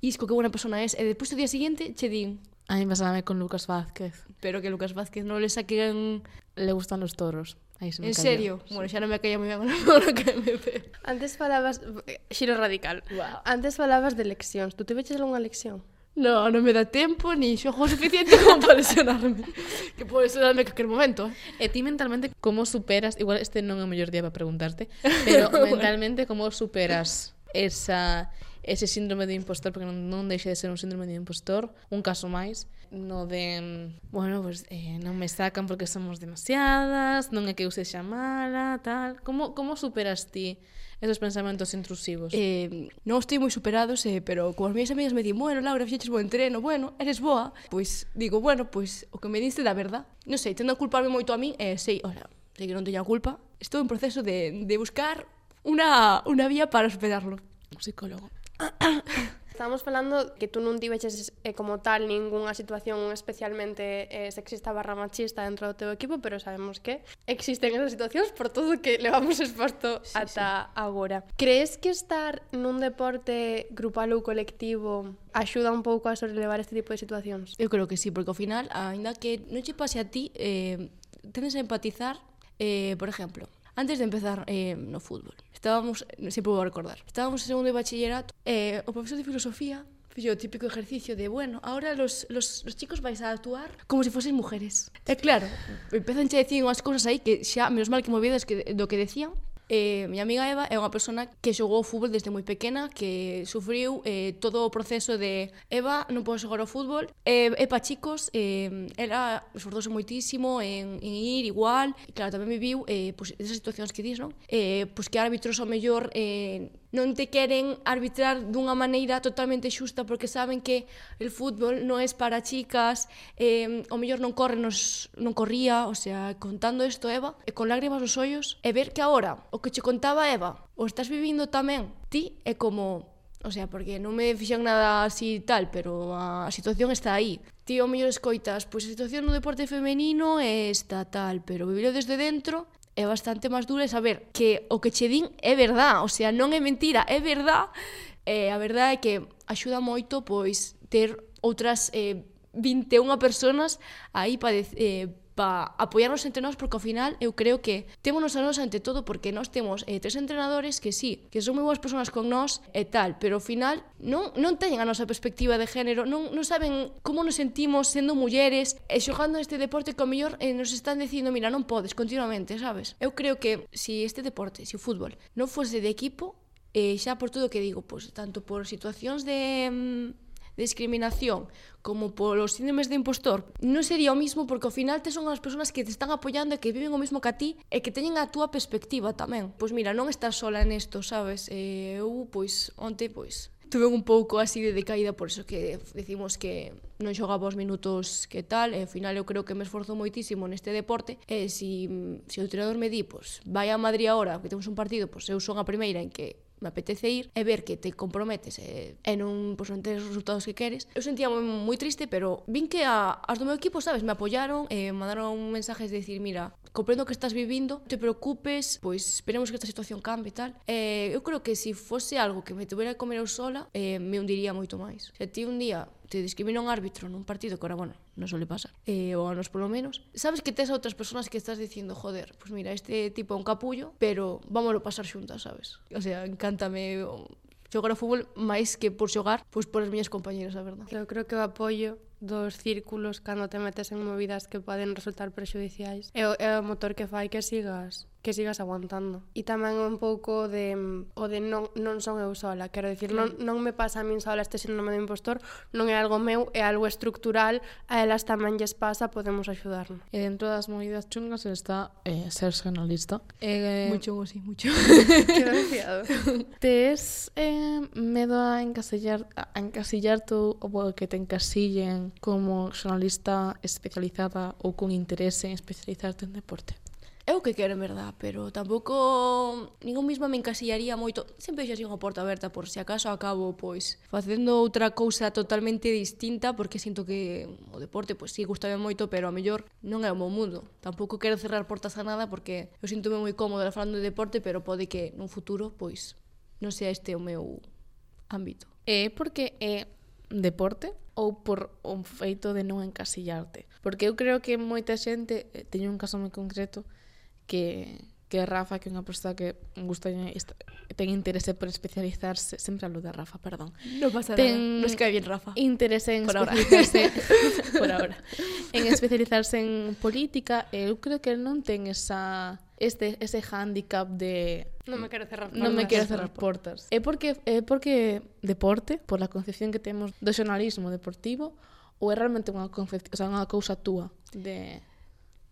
Isco, que buena persona es. E despois do día siguiente, che din. A mí pasábame con Lucas Vázquez. Pero que Lucas Vázquez no le saquen... Le gustan los toros. Aí se me en cayó, serio? Sí. Bueno, xa non me caía moi ben agora que me ve. Antes falabas... Xiro radical. Wow. Antes falabas de leccións. Tú te veches algunha lección? No, non me dá tempo ni xogo suficiente como para lesionarme. (laughs) que pode lesionarme en calquer momento. Eh? E ti mentalmente como superas... Igual este non é o mellor día para preguntarte, (laughs) pero mentalmente bueno. como superas esa ese síndrome de impostor, porque non, non deixa de ser un síndrome de impostor, un caso máis, no de, bueno, pues, eh, non me sacan porque somos demasiadas, non é que eu sexa mala, tal. Como, como superas ti esos pensamentos intrusivos? Eh, non estou moi superados, eh, pero as minhas amigas me di, bueno, Laura, fixeches bo entreno, bueno, eres boa. Pois digo, bueno, pois o que me diste da verdad. Non sei, tendo a culparme moito a min, eh, sei, hola, sei que non teño a culpa. Estou en proceso de, de buscar unha, unha vía para superarlo. Un psicólogo. (coughs) Estamos falando que tú non tiveches eh, como tal ningunha situación especialmente eh, sexista barra machista dentro do teu equipo, pero sabemos que existen esas situacións por todo o que levamos exposto sí, ata sí. agora. Crees que estar nun deporte grupal ou colectivo axuda un pouco a sobrelevar este tipo de situacións? Eu creo que sí, porque ao final, aínda que non che pase a ti, eh, tendes a empatizar, eh, por exemplo, antes de empezar eh, no fútbol estábamos, sempre vou recordar, estábamos en segundo de bachillerato, e eh, o profesor de filosofía fixo o típico ejercicio de, bueno, ahora los, los, los chicos vais a actuar como se si fosen mujeres. E eh, claro, empezan a decir unhas cousas aí que xa, menos mal que movidas que, do que decían, Eh, miña amiga Eva é unha persona que xogou ao fútbol desde moi pequena, que sufriu eh, todo o proceso de Eva non podo xogar ao fútbol, eh, é pa chicos, eh, ela esforzouse moitísimo en, en ir igual, e claro, tamén viviu eh, pois, esas situacións que dis, non? Eh, pois que árbitros ao mellor eh, non te queren arbitrar dunha maneira totalmente xusta porque saben que el fútbol non é para chicas, eh, o mellor non corre, nos, non corría, o sea, contando isto Eva, e con lágrimas nos ollos, e ver que agora o que che contaba Eva, o estás vivindo tamén ti é como O sea, porque non me fixan nada así tal, pero a, a situación está aí. Ti o mellor escoitas, pois a situación no deporte femenino é esta tal, pero vivilo desde dentro é bastante máis dura e saber que o que che din é verdad, o sea, non é mentira, é verdad. E a verdade é que axuda moito pois ter outras eh, 21 personas aí para eh, para apoiarnos entre nós porque ao final eu creo que témonos a nós ante todo porque nós temos eh, tres entrenadores que sí, que son moi boas persoas con nós e tal, pero ao final non, non teñen a nosa perspectiva de género, non, non saben como nos sentimos sendo mulleres e xogando este deporte que ao mellor eh, nos están dicindo, mira, non podes continuamente, sabes? Eu creo que se si este deporte, se si o fútbol, non fose de equipo, eh, xa por todo o que digo, pois, tanto por situacións de... Mm, discriminación como polos síndromes de impostor non sería o mismo porque ao final te son as persoas que te están apoiando e que viven o mismo que a ti e que teñen a túa perspectiva tamén. Pois mira, non estás sola nesto, sabes? E eu, pois, onte, pois, tuve un pouco así de decaída por eso que decimos que non xogaba os minutos que tal e ao final eu creo que me esforzo moitísimo neste deporte e si, si o entrenador me di, pois, vai a Madrid agora que temos un partido, pois eu son a primeira en que me apetece ir, e ver que te comprometes e, e non, pois, non tens os resultados que queres. Eu sentía moi, moi triste, pero vin que a, as do meu equipo, sabes, me apoyaron, e mandaron mensajes de decir, mira, comprendo que estás vivindo, te preocupes, pois esperemos que esta situación cambie e tal. Eh, eu creo que se si fose algo que me tuvera que comer eu sola, eh, me hundiría moito máis. Se ti un día te discrimina un árbitro nun partido que ora, bueno, non suele pasar, eh, ou a nos polo menos. Sabes que tes a outras persoas que estás dicindo, joder, pues mira, este tipo é un capullo, pero vámoslo pasar xuntas, sabes? O sea, encántame xogar ao fútbol máis que por xogar, pois por as miñas compañeras, a verdade. Eu creo que o apoio dos círculos cando te metes en movidas que poden resultar prexudiciais é o, é o motor que fai que sigas que sigas aguantando. E tamén un pouco de mm, o de non, non son eu sola, quero dicir, non, non me pasa a min sola este síndrome do impostor, non é algo meu, é algo estructural, a elas tamén lles pasa, podemos axudarnos. E dentro das movidas chungas está eh, ser xornalista. Eh, moi chungo, sí, mucho. que. Tes eh, medo a encasillar, a encasillar tú ou que te encasillen como xornalista especializada ou con interese en especializarte en deporte? é o que quero, en verdad, pero tampouco ningún mismo me encasillaría moito. Sempre deixo así unha porta aberta por se acaso acabo pois facendo outra cousa totalmente distinta porque sinto que o deporte pois si sí, gustame moito, pero a mellor non é o meu mundo. Tampouco quero cerrar portas a nada porque eu sinto-me moi cómoda falando de deporte, pero pode que nun futuro pois non sea este o meu ámbito. É porque é deporte ou por un feito de non encasillarte. Porque eu creo que moita xente, eh, teño un caso moi concreto, que, que Rafa, que é unha persoa que gusta ten interese por especializarse, sempre hablo de Rafa, perdón. No pasa ten nada, nos cae bien Rafa. Interese en por especializarse ahora. (laughs) por ahora. (laughs) En especializarse en política, eh, eu creo que non ten esa este ese handicap de non me quero cerrar portas. Non me quero cerrar portas. É porque é porque deporte, por a concepción que temos do xornalismo deportivo, ou é realmente unha, concepción, o sea, unha cousa túa de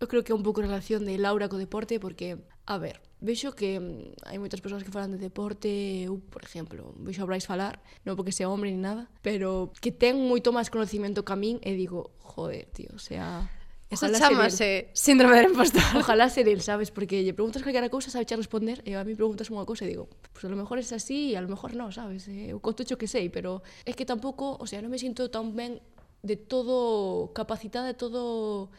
eu creo que é un pouco relación de Laura co deporte porque, a ver, vexo que mm, hai moitas persoas que falan de deporte, eu, por exemplo, vexo a Brais falar, non porque sea hombre ni nada, pero que ten moito máis conocimiento que a min e digo, joder, tío, o sea... Ojalá Eso chamase síndrome del impostor. Ojalá ser el, sabes? Porque lle preguntas calquera cousa, sabe xa responder, e a mí preguntas unha cousa e digo, pues a lo mejor es así e a lo mejor non, sabes? Eh, eu conto que sei, pero é que tampouco, o sea, non me sinto tan ben de todo capacitada de todo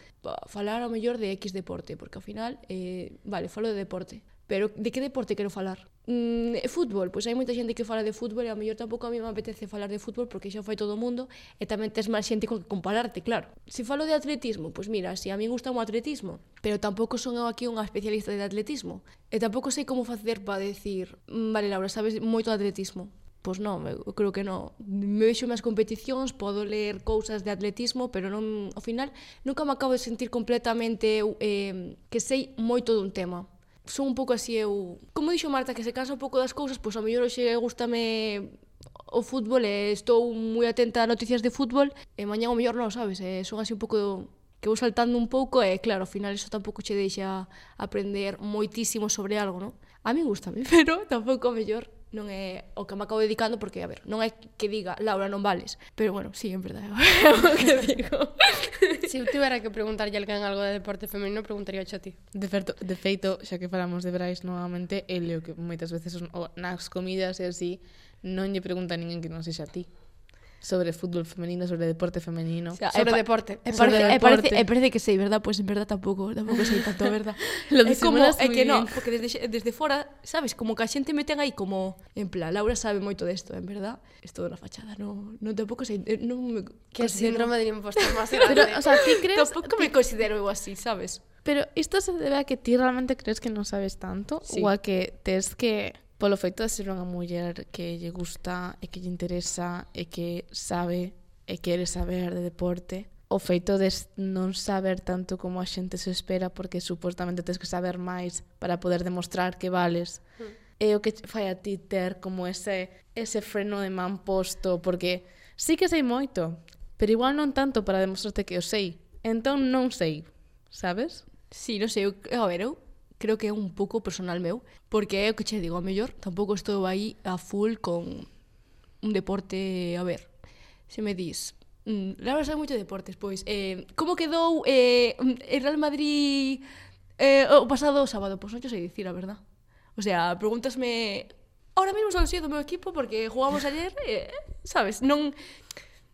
falar ao mellor de X deporte, porque ao final, eh, vale, falo de deporte, pero de que deporte quero falar? Mm, fútbol, pois hai moita xente que fala de fútbol e ao mellor tampouco a mí me apetece falar de fútbol porque xa fai todo o mundo e tamén tes máis xente con que compararte, claro. Se falo de atletismo, pois mira, si a mí gusta o atletismo, pero tampouco son eu aquí unha especialista de atletismo e tampouco sei como facer para decir, mm, vale Laura, sabes moito de atletismo, Pois non, eu creo que non. Me vexo máis competicións, podo ler cousas de atletismo, pero non, ao final nunca me acabo de sentir completamente eh, que sei moito dun tema son un pouco así eu... Como dixo Marta, que se cansa un pouco das cousas, pois ao mellor hoxe gustame o fútbol e estou moi atenta a noticias de fútbol e mañá o mellor non, sabes? E son así un pouco que vou saltando un pouco e claro, ao final iso tampouco che deixa aprender moitísimo sobre algo, non? A mí gustame, (laughs) pero tampouco mellor non é o que me acabo dedicando porque, a ver, non é que diga Laura non vales, pero bueno, sí, en verdade (laughs) é o que digo. (laughs) Se eu tivera que preguntarlle alguén algo de deporte femenino, preguntaría a ti. De, feito, de feito, xa que falamos de Brais novamente, é o que moitas veces son, nas comidas e así non lle pregunta a ninguén que non sexa a ti sobre fútbol femenino, sobre deporte femenino. O sea, sobre e deporte. E sobre parece. E parece, e parece que sei, verdad? Pois pues en verdad tampouco, tampouco sei tanto, verdad? (laughs) Lo é como é que non, porque desde, desde fora, sabes, como que a xente me ten aí como en plan, Laura sabe moito desto, en verdad? É todo na fachada, non no, tampouco sei, non me Que considero... síndrome de impostor (laughs) máis grande. Pero, o sea, ti crees... Tampouco me considero eu así, sabes? Pero isto se debe a que ti realmente crees que non sabes tanto sí. ou a que tes que polo feito de ser unha muller que lle gusta e que lle interesa e que sabe e quere saber de deporte o feito de non saber tanto como a xente se espera porque supostamente tens que saber máis para poder demostrar que vales mm. é o que fai a ti ter como ese, ese freno de man posto porque sí que sei moito pero igual non tanto para demostrarte que o sei entón non sei sabes? Sí, non sei, eu, a ver, eu creo que é un pouco personal meu, porque é o que che digo, a mellor tampouco estou aí a full con un deporte, a ver, se me dis, mm, la verdad moito deportes, pois, eh, como quedou eh, el Real Madrid eh, o pasado sábado? Pois non che sei dicir a verdad. O sea, pregúntasme ahora mesmo son sido do meu equipo porque jugamos ayer, (laughs) eh, sabes, non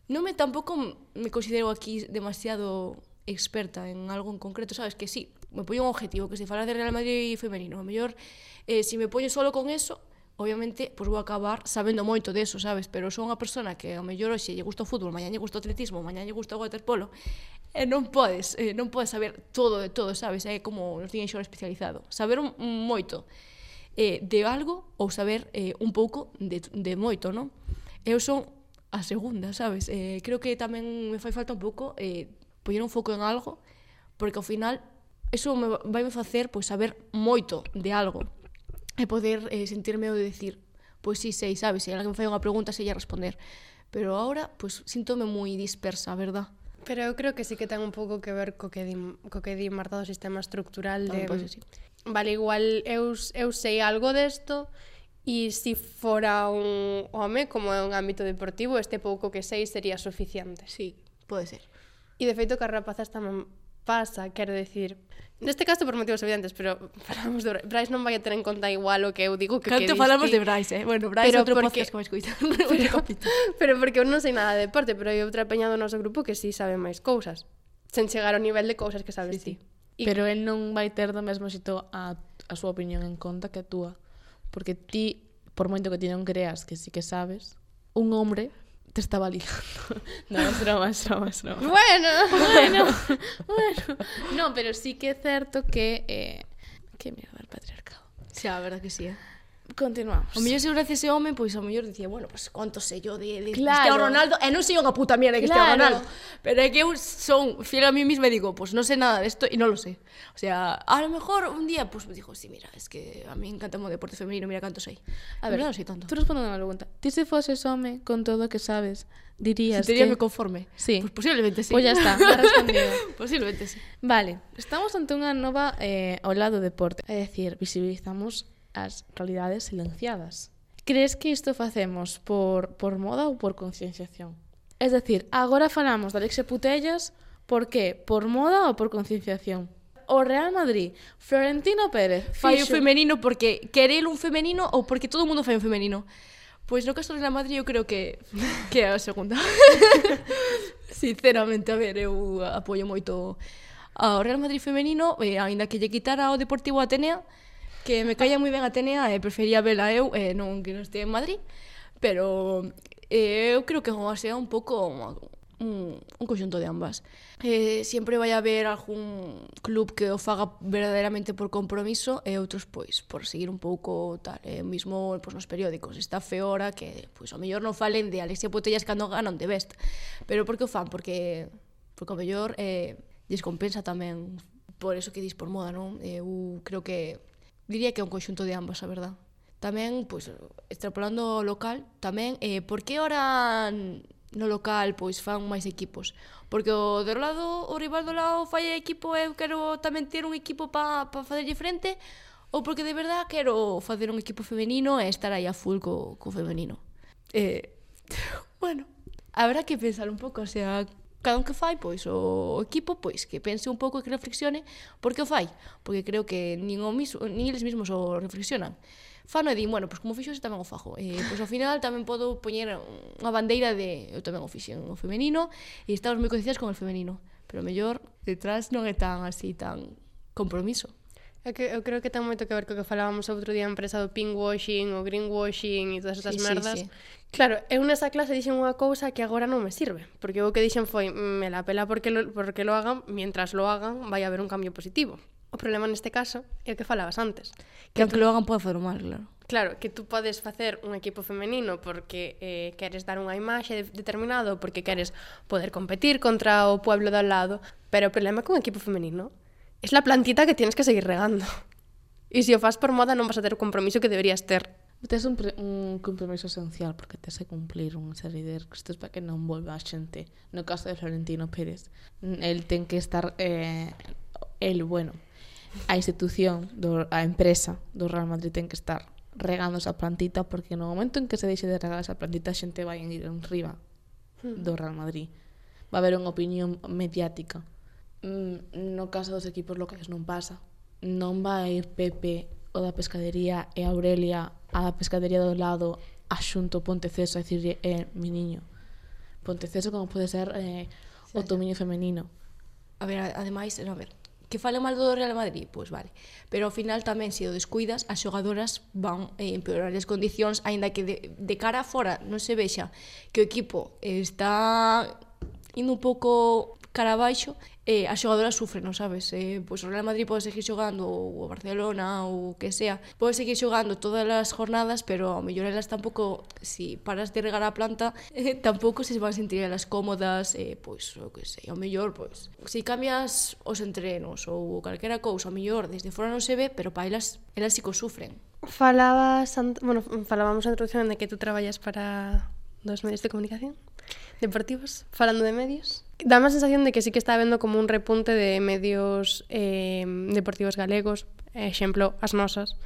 non me tampouco me considero aquí demasiado experta en algo en concreto, sabes que sí, me poño un objetivo, que se fala de Real Madrid femenino, a mellor eh, se si me poño solo con eso, obviamente, pois pues, vou acabar sabendo moito deso, sabes, pero son unha persona que a mellor hoxe lle gusta o fútbol, mañá lle gusta o atletismo, mañá lle gusta o waterpolo, e non podes, eh, non podes saber todo de todo, sabes, é como nos tiñen xo especializado, saber un, un moito eh, de algo ou saber eh, un pouco de, de moito, non? Eu son a segunda, sabes? Eh, creo que tamén me fai falta un pouco eh, poñer un foco en algo, porque ao final eso me vai me facer pois saber moito de algo e poder eh, sentirme o de decir, pois si sí, sei, sabes, se alguén fai unha pregunta sei a responder. Pero ahora, pois síntome moi dispersa, verdad? Pero eu creo que sí que ten un pouco que ver co que di, co que di Marta do sistema estructural de... Tamén, pois, sí. Vale, igual eu, eu sei algo desto, E se si fora un home, como é un ámbito deportivo, este pouco que sei sería suficiente. Sí, pode ser. E de feito que as rapazas tamén pasa, quero decir, Neste caso por motivos evidentes, pero (laughs) falamos de Brais non vai a ter en conta igual o que eu digo que Canto que falamos de Brais, eh? Bueno, Brais pero outro porque... podcast que vais coitar. Pero, (laughs) pero porque eu non sei nada de deporte, pero hai outra peña do noso grupo que si sí sabe máis cousas. Sen chegar ao nivel de cousas que sabes sí, ti. Sí. Y... Pero el non vai ter do mesmo xito a, a súa opinión en conta que a túa. Porque ti, por moito que ti non creas que sí que sabes, un hombre te estaba ligando. (laughs) no, es broma, es broma, es broma. Bueno, bueno, bueno. No, pero sí que é certo que... Eh, que mierda el patriarcado. Xa, a verdad que sí, eh? Continuamos. O mellor se houvese ese home, pois o mellor dicía, bueno, pois pues, conto sei yo de, de claro. Cristiano Ronaldo, e non sei unha puta mierda de Cristiano claro. Ronaldo. Pero é que eu son fiel a mí mesma e digo, pois pues, non sei nada de esto e non lo sé. O sea, a lo mejor un día, pois pues, me dijo, sí, mira, es que a mí encanta o deporte femenino, mira canto sei. A ver, non sei tanto. Tú respondendo a pregunta. Ti se foses home con todo o que sabes, dirías si que... me conforme. Sí. Pues posiblemente sí. Pois pues ya está, ha respondido. (laughs) posiblemente sí. Vale, estamos ante unha nova eh, olado deporte. É dicir, visibilizamos as realidades silenciadas. Crees que isto facemos por, por moda ou por concienciación? Es decir, agora falamos de Alexia Putellas por que? Por moda ou por concienciación? O Real Madrid, Florentino Pérez, fai o femenino porque querer un femenino ou porque todo o mundo fai un femenino. Pois no caso do Real Madrid eu creo que que é a segunda. (laughs) Sinceramente, a ver, eu apoio moito ao Real Madrid femenino, e aínda que lle quitara ao Deportivo Atenea, que me caía moi ben Atenea e prefería vela eu e non que non estea en Madrid, pero eh, eu creo que sea un pouco un, un conxunto de ambas. Eh, sempre vai haber algún club que o faga verdadeiramente por compromiso e outros pois por seguir un pouco tal, eh, mismo pois nos periódicos, está feora que pois ao mellor non falen de Alexia Putellas cando ganan de best, pero por que o fan? Porque porque ao mellor eh, descompensa tamén por eso que dis por moda, non? Eh, eu creo que diría que é un conxunto de ambas, a verdad. Tamén, pois, extrapolando o local, tamén, eh, por que ora no local pois fan máis equipos? Porque o do lado, o rival do lado fai equipo e eu quero tamén ter un equipo para pa facerlle frente, ou porque de verdad quero facer un equipo femenino e estar aí a full co, co femenino. Eh, (laughs) bueno, habrá que pensar un pouco, o sea, cada un que fai, pois, o equipo, pois, que pense un pouco e que reflexione por que o fai, porque creo que nin, o mismo, nin eles mesmos o reflexionan. Fano e din, bueno, pois como fixo, ese tamén o fajo. E, pois ao final tamén podo poñer unha bandeira de eu tamén o fixen o femenino e estamos moi concienciados con o femenino. Pero mellor detrás non é tan así, tan compromiso. É que eu creo que ten moito que ver co que falábamos outro día empresa do pinkwashing, o greenwashing e todas estas sí, merdas, sí, sí. Claro, eu nesa clase dixen unha cousa que agora non me sirve, porque o que dixen foi, mm, me la pela porque lo, porque lo hagan, mientras lo hagan vai haber un cambio positivo. O problema neste caso é o que falabas antes. Que, que aunque tú... lo hagan pode facer mal, claro. Claro, que tú podes facer un equipo femenino porque eh, queres dar unha imaxe de, determinado, porque queres poder competir contra o pueblo do lado, pero o problema con o equipo femenino é la plantita que tienes que seguir regando. E se o fas por moda non vas a ter o compromiso que deberías ter tes un, pre, un compromiso esencial porque tes que cumplir unha serie de requisitos para que non volva a xente. No caso de Florentino Pérez, el ten que estar eh, el bueno. A institución, do, a empresa do Real Madrid ten que estar regando esa plantita porque no momento en que se deixe de regar esa plantita a xente vai ir en riba hmm. do Real Madrid. Va haber unha opinión mediática. Mm, no caso dos equipos locais non pasa. Non vai ir Pepe o da pescadería e Aurelia a pescadería do lado a xunto Ponteceso a dicirlle, eh, mi niño, Ponteceso como pode ser eh, o dominio femenino. A ver, ademais, no, a ver, que fale mal do Real Madrid, pois pues vale. Pero ao final tamén se o descuidas, as xogadoras van eh, empeorar as condicións, aínda que de, de cara fora non se vexa que o equipo está indo un pouco cara abaixo, eh, as xogadoras sufren, non sabes? Eh, pois o Real Madrid pode seguir xogando ou o Barcelona ou o que sea, pode seguir xogando todas as jornadas, pero ao mellor elas tampouco, si paras de regar a planta, (laughs) eh, tampouco se van sentir elas cómodas, eh, pois, o que sei, ao mellor, pois, si cambias os entrenos ou calquera cousa, ao mellor, desde fora non se ve, pero pa elas, elas sí que sufren. Falabas, bueno, falábamos na introducción de que tú traballas para dos medios de comunicación. Deportivos, falando de medios. Dá má sensación de que sí que está habendo como un repunte de medios eh, deportivos galegos, exemplo, as nosas,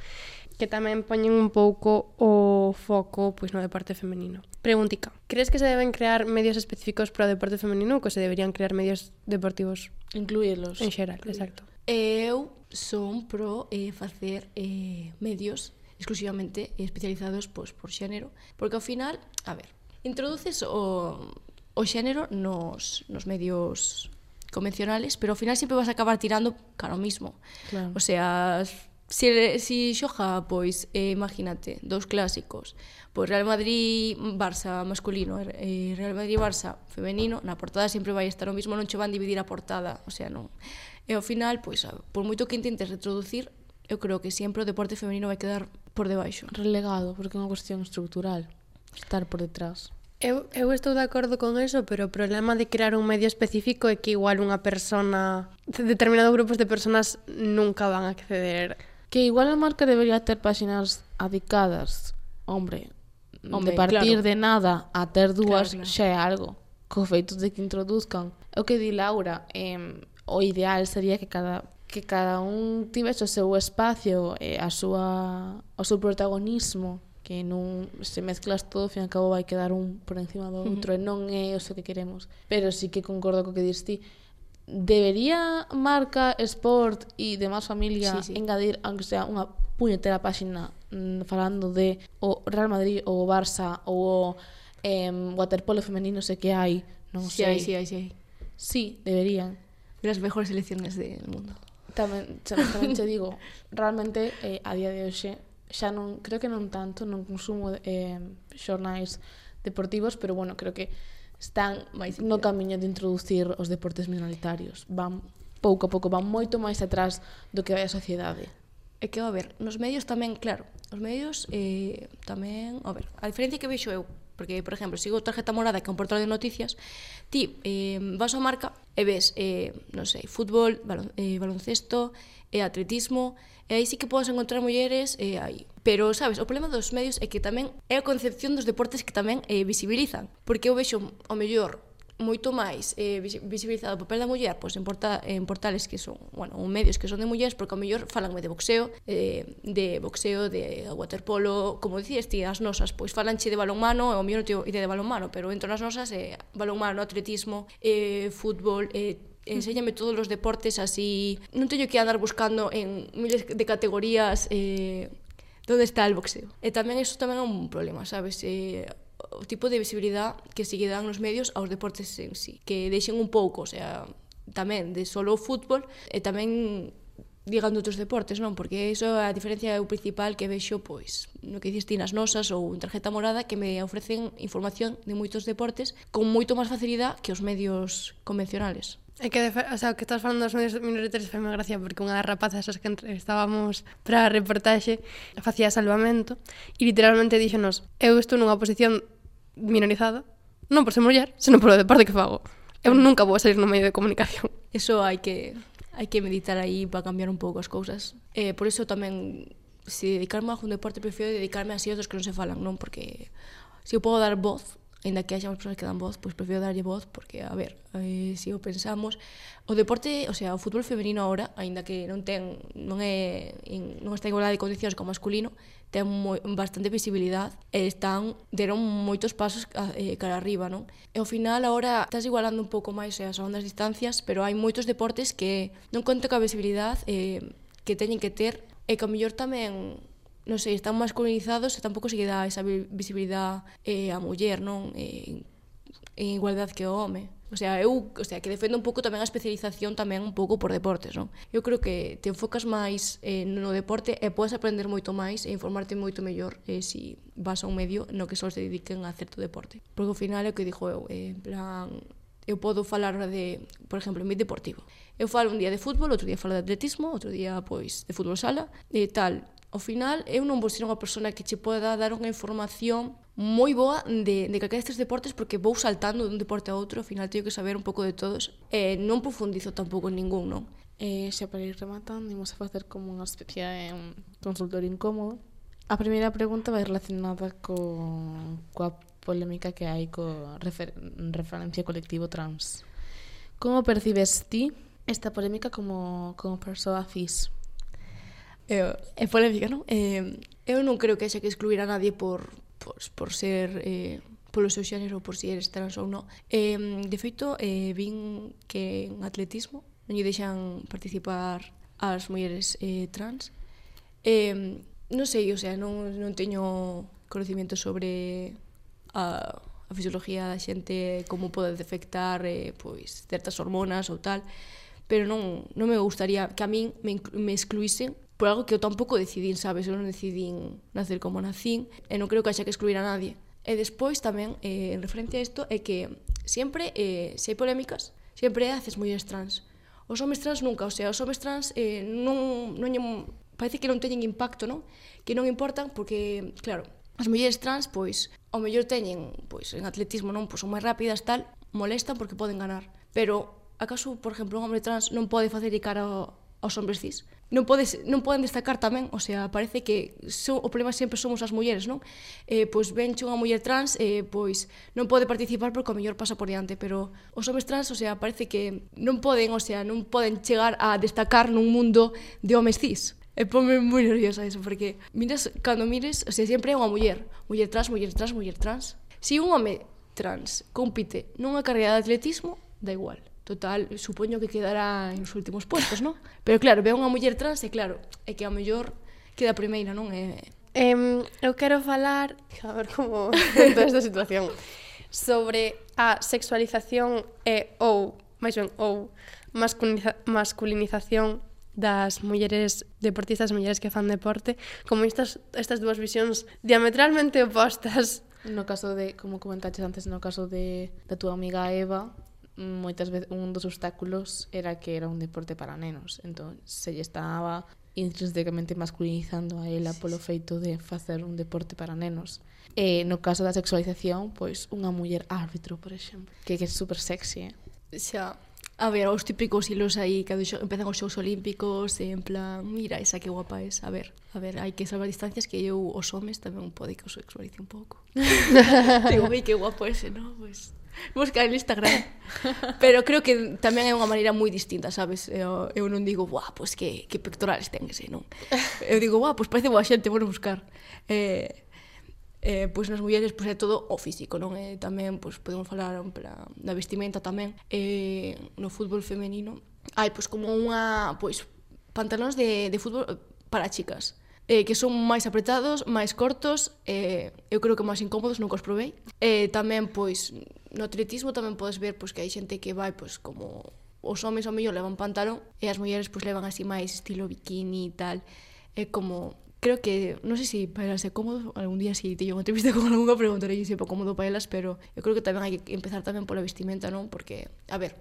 que tamén poñen un pouco o foco pois no deporte femenino. Preguntica, crees que se deben crear medios específicos para o deporte femenino ou que se deberían crear medios deportivos? Incluirlos. En xeral, exacto. Eu son pro eh, facer eh, medios exclusivamente especializados pois, por xénero, porque ao final, a ver, introduces o, o xénero nos, nos medios convencionales, pero ao final sempre vas a acabar tirando cara o mismo. Claro. O sea, si, si xoja, pois, eh, imagínate, dos clásicos, pois Real Madrid-Barça masculino, eh, Real Madrid-Barça femenino, na portada sempre vai estar o mismo, non che van dividir a portada, o sea, non. E ao final, pois, a, por moito que intentes retroducir, eu creo que sempre o deporte femenino vai quedar por debaixo. Relegado, porque é unha cuestión estructural, estar por detrás. Eu, eu estou de acordo con eso, pero o problema de crear un medio específico é que igual unha persona, determinados grupos de personas nunca van a acceder. Que igual a marca debería ter páxinas adicadas, hombre, hombre de partir claro. de nada a ter dúas claro, claro. xa é algo. Co feito de que introduzcan. O que di Laura, eh, o ideal sería que cada que cada un tivese o seu espacio e eh, a súa o seu protagonismo que non se mezclas todo, ao fin e cabo vai quedar un por encima do outro uh -huh. e non é o que queremos. Pero sí que concordo co que dis ti. Debería marca, sport e demás familia sí, sí. engadir, aunque sea unha puñetera páxina mm, falando de o Real Madrid ou o Barça ou o eh, waterpolo femenino sei que hai, non sí, sei. Sí, hai, sí, hai, sí, deberían. De las mejores selecciones del mundo. Tamén, tamén, tamén te digo, realmente eh, a día de hoxe xa non creo que non tanto, non consumo eh, xornais deportivos, pero bueno, creo que están máis no camiño de introducir os deportes minoritarios. Van pouco a pouco, van moito máis atrás do que vai a sociedade. É que, a ver, nos medios tamén, claro, os medios eh, tamén, a ver, a diferencia que vexo eu Porque, por exemplo, sigo tarjeta morada que é un portal de noticias, ti eh, vas ao marca e ves, eh, non sei, fútbol, balon, eh, baloncesto, e atletismo, e aí sí que podes encontrar mulleres e aí. Pero, sabes, o problema dos medios é que tamén é a concepción dos deportes que tamén eh, visibilizan, porque eu vexo o mellor moito máis eh, visibilizado o papel da muller pois, en, porta, en portales que son, bueno, ou medios que son de mulleres, porque ao mellor falanme de boxeo, eh, de boxeo, de waterpolo, como dicías ti, as nosas, pois falanche de balonmano, ao mellor non teño idea de balonmano, pero entro nas nosas, eh, balonmano, atletismo, eh, fútbol, eh, enséñame todos os deportes así, non teño que andar buscando en miles de categorías eh, donde está el boxeo. E tamén iso tamén é un problema, sabes? Eh, o tipo de visibilidade que se lle dan nos medios aos deportes en sí, que deixen un pouco, o sea, tamén de solo o fútbol e tamén digan de outros deportes, non? Porque iso é a diferencia é o principal que vexo, pois, no que dices ti nas nosas ou en tarjeta morada, que me ofrecen información de moitos deportes con moito máis facilidade que os medios convencionales. É que, o sea, que estás falando dos medios minoritarios foi moi gracia porque unha das rapazas as que entrevistábamos para a reportaxe facía salvamento e literalmente díxonos eu estou nunha posición minorizada non por ser muller, senón polo deporte que fago. Eu nunca vou salir no medio de comunicación. Eso hai que hai que meditar aí para cambiar un pouco as cousas. Eh, por iso tamén se dedicarme a un deporte prefiero dedicarme a así outros que non se falan, non? Porque se eu podo dar voz Ainda que haxa unhas persoas que dan voz, pois prefiro darlle voz porque, a ver, eh, se o pensamos, o deporte, o sea, o fútbol femenino agora, aínda que non ten non é non está igualdade de condicións como masculino, ten moi, bastante visibilidade e están deron moitos pasos eh, cara arriba, non? E ao final agora estás igualando un pouco máis eh, as ondas distancias, pero hai moitos deportes que non conta coa visibilidade eh, que teñen que ter e que ao mellor tamén non sei, están masculinizados e tampouco se lle dá esa visibilidade eh, a muller, non? Eh, en igualdad que o home. O sea, eu, o sea, que defendo un pouco tamén a especialización tamén un pouco por deportes, non? Eu creo que te enfocas máis eh, no deporte e podes aprender moito máis e informarte moito mellor eh, si vas a un medio no que só se dediquen a certo deporte. Porque ao final é o que dixo eu, eh, en plan, eu podo falar de, por exemplo, en mi deportivo. Eu falo un día de fútbol, outro día falo de atletismo, outro día, pois, de fútbol sala, e tal. Ao final, eu non vou ser unha persona que che poda dar unha información moi boa de, de calquera destes deportes porque vou saltando dun deporte a outro, ao final teño que saber un pouco de todos e non profundizo tampouco en ningún, non? E xa para ir rematando, imos a facer como unha especie de un consultorio incómodo. A primeira pregunta vai relacionada co, coa polémica que hai co refer, referencia colectivo trans. Como percibes ti esta polémica como, como persoa cis? Eh, é, é polémica, non? É, eh, eu non creo que haxa que excluir a nadie por, por, por ser... Eh, polo seu xénero, por si eres trans ou non. Eh, de feito, eh, vin que en atletismo non lle deixan participar as mulleres eh, trans. Eh, non sei, o sea, non, non teño conocimiento sobre a, a fisiología da xente, como pode defectar eh, pois, certas hormonas ou tal, pero non, non me gustaría que a min me, me excluísen por algo que eu tampouco decidín, sabes? Eu non decidín nacer como nacín e non creo que haxa que excluir a nadie. E despois tamén, eh, en referencia a isto, é que sempre, eh, se hai polémicas, sempre é haces mulleres trans. Os homes trans nunca, o sea, os homes trans eh, non, non, non parece que non teñen impacto, non? Que non importan porque, claro, as mulleres trans, pois, ao mellor teñen, pois, en atletismo, non? Pois son máis rápidas, tal, molestan porque poden ganar. Pero, acaso, por exemplo, un hombre trans non pode facer cara aos hombres cis. Non, podes, non poden destacar tamén, o sea, parece que so, o problema sempre somos as mulleres, non? Eh, pois venche unha muller trans, eh, pois non pode participar porque o mellor pasa por diante, pero os homes trans, o sea, parece que non poden, o sea, non poden chegar a destacar nun mundo de homes cis. E ponme moi nerviosa eso, porque miras, cando mires, o sea, sempre é unha muller, muller trans, muller trans, muller trans. Se si un home trans compite nunha carreira de atletismo, da igual. Total, supoño que quedará en os últimos puestos, non? Pero claro, ve unha muller trans e claro, é que a mellor queda primeira, non? É... Um, eu quero falar, a ver como (laughs) toda esta situación, sobre a sexualización e ou, máis ben, ou masculiniza, masculinización das mulleres deportistas, mulleres que fan deporte, como estas, estas dúas visións diametralmente opostas. No caso de, como comentaches antes, no caso de, da túa amiga Eva, moitas veces un dos obstáculos era que era un deporte para nenos, entón se lle estaba intrínsecamente masculinizando a ela sí, polo feito de facer un deporte para nenos. E no caso da sexualización, pois unha muller árbitro, por exemplo, que, que é super sexy, eh? Xa, a ver, os típicos hilos aí cando xo, empezan os xogos olímpicos e en plan, mira, esa que guapa es a ver, a ver, hai que salvar distancias que eu os homes tamén pode que os sexualice un pouco (laughs) digo, que guapo ese, non? Pois pues, buscar en Instagram. Pero creo que tamén é unha maneira moi distinta, sabes? Eu, eu non digo, "Buah, pois pues que que pectorales ten ese", non. Eu digo, "Buah, pois pues parece boa xente, vou buscar". Eh, eh, pois nas mulleres pois é todo o físico, non? E eh, tamén pois podemos falar en plan, da vestimenta tamén. Eh, no fútbol femenino hai pois como unha pois pantalóns de, de fútbol para chicas eh, que son máis apretados, máis cortos, eh, eu creo que máis incómodos, nunca os provei. Eh, tamén, pois, no atletismo tamén podes ver pois, que hai xente que vai pois, como os homes ao mellor levan pantalón e as mulleres pois, levan así máis estilo bikini e tal. É como creo que, non sei se para ser cómodo, algún día si teño unha entrevista (laughs) con algunha preguntarei se é cómodo para elas, pero eu creo que tamén hai que empezar tamén pola vestimenta, non? Porque, a ver,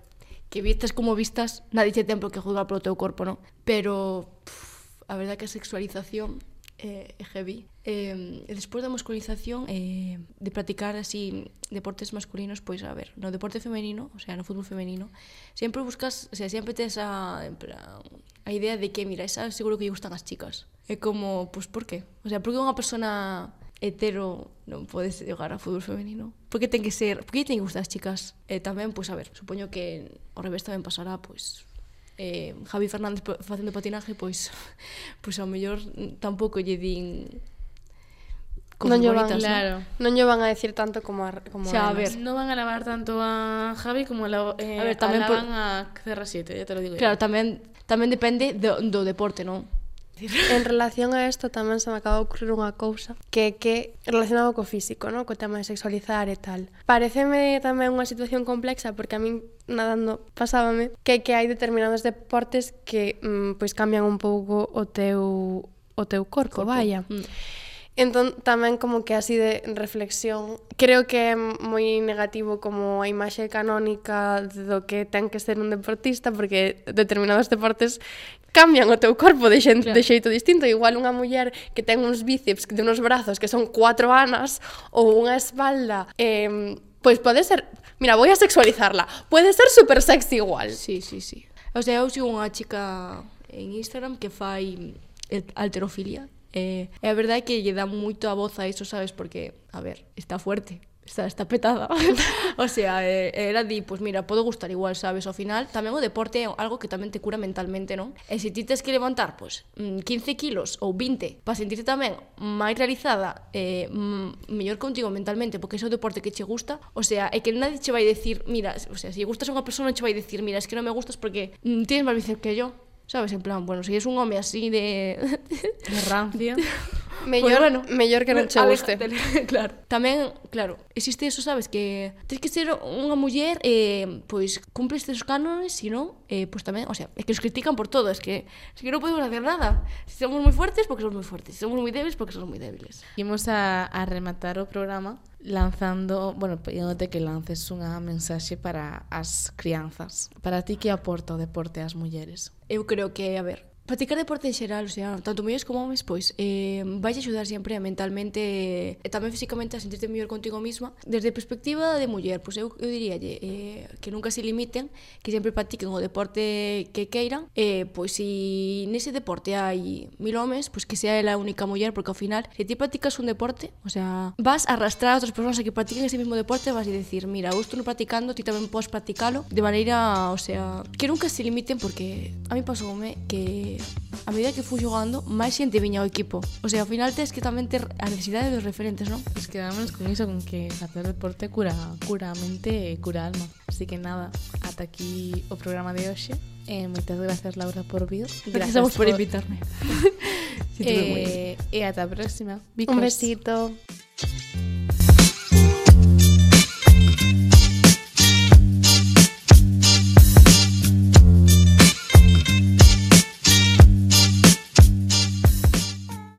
que vistas como vistas, nadie che tempo que juzgar polo teu corpo, non? Pero, pff, a verdade que a sexualización eh, é, é heavy. Eh, despois da masculinización eh, de practicar así deportes masculinos, pois a ver, no deporte femenino, o sea, no fútbol femenino, sempre buscas, o sea, sempre tes a plan, a idea de que, mira, esa seguro que lle gustan as chicas. É como, pois por qué? O sea, por que unha persona hetero non podes xogar a fútbol femenino? Porque ten que ser, por que ten que gustar as chicas? E eh, tamén, pois a ver, supoño que ao revés tamén pasará, pois eh, Javi Fernández facendo patinaje, pois, (laughs) pois ao mellor tampouco lle din non lle van, claro. non lle van a decir tanto como a, como xa, a, ver, non van a lavar tanto a Javi como a, la, eh, a ver, tamén por... a CR7, ya te lo digo. Claro, ya. tamén tamén depende do, do deporte, non? En relación a isto tamén se me acaba de ocurrir unha cousa que que relacionado co físico, no? co tema de sexualizar e tal. Pareceme tamén unha situación complexa porque a min nadando pasábame que que hai determinados deportes que mm, pois cambian un pouco o teu o teu corpo, corpo. vaya. Mm. Entón tamén como que así de reflexión Creo que é moi negativo como a imaxe canónica do que ten que ser un deportista porque determinados deportes cambian o teu corpo de, xente, claro. de xeito distinto. Igual unha muller que ten uns bíceps de unos brazos que son cuatro anas ou unha espalda eh, Pois pode ser... Mira, voy a sexualizarla Pode ser super sexy igual. Sí, sí, sí. O sea, eu sigo unha chica en Instagram que fai alterofilia eh, e a verdade é que lle dá moito a voz a iso, sabes, porque, a ver, está fuerte, está, está petada. (laughs) o sea, eh, era di, pues mira, podo gustar igual, sabes, ao final tamén o deporte é algo que tamén te cura mentalmente, non? E se ti tes que levantar, pues, mm, 15 kilos ou 20 para sentirte tamén máis realizada, eh, mm, mellor contigo mentalmente, porque é o deporte que che gusta, o sea, é que nadie che vai decir, mira, o sea, se gustas a unha persona che vai decir, mira, es que non me gustas porque mm, tienes máis bíceps que yo, Sabes, en plan, bueno, si es un home así de... De rancio. (laughs) mellor, pues bueno, mellor que non che guste. (laughs) Claro. Tamén, claro, existe eso, sabes, que tens que ser unha muller eh, pois cumpre estes cánones, se non, eh, pois tamén, o sea, é que os critican por todo, es que es que non podemos hacer nada. Si somos moi fuertes porque somos moi fuertes, si somos moi débiles porque somos moi débiles. Imos a, a rematar o programa lanzando, bueno, pedíndote que lances unha mensaxe para as crianzas. Para ti que aporta o deporte ás mulleres? Eu creo que, a ver, Practicar deporte en xeral, o sea, tanto mulleres como homens, pois, eh, vai axudar sempre a mentalmente e tamén físicamente a sentirte mellor contigo mesma. Desde a perspectiva de muller, pois eu, eu diría eh, que nunca se limiten, que sempre practiquen o deporte que queiran, eh, pois se nese deporte hai mil homens, pois que sea a única muller, porque ao final, se ti practicas un deporte, o sea, vas a arrastrar a outras persoas a que practiquen ese mesmo deporte, vas a decir, mira, eu estou practicando, ti tamén podes practicalo, de maneira, o sea, que nunca se limiten, porque a mí pasoume que a medida que fui xogando, máis xente viña ao equipo. O sea, ao final tes que tamén ter a necesidade dos referentes, non? Pois pues quedámonos con iso, con que facer deporte cura, cura a mente e cura a alma. Así que nada, ata aquí o programa de hoxe. Eh, moitas gracias Laura por vir. Gracias por, por invitarme. (laughs) eh, e ata a próxima. Because... Un besito.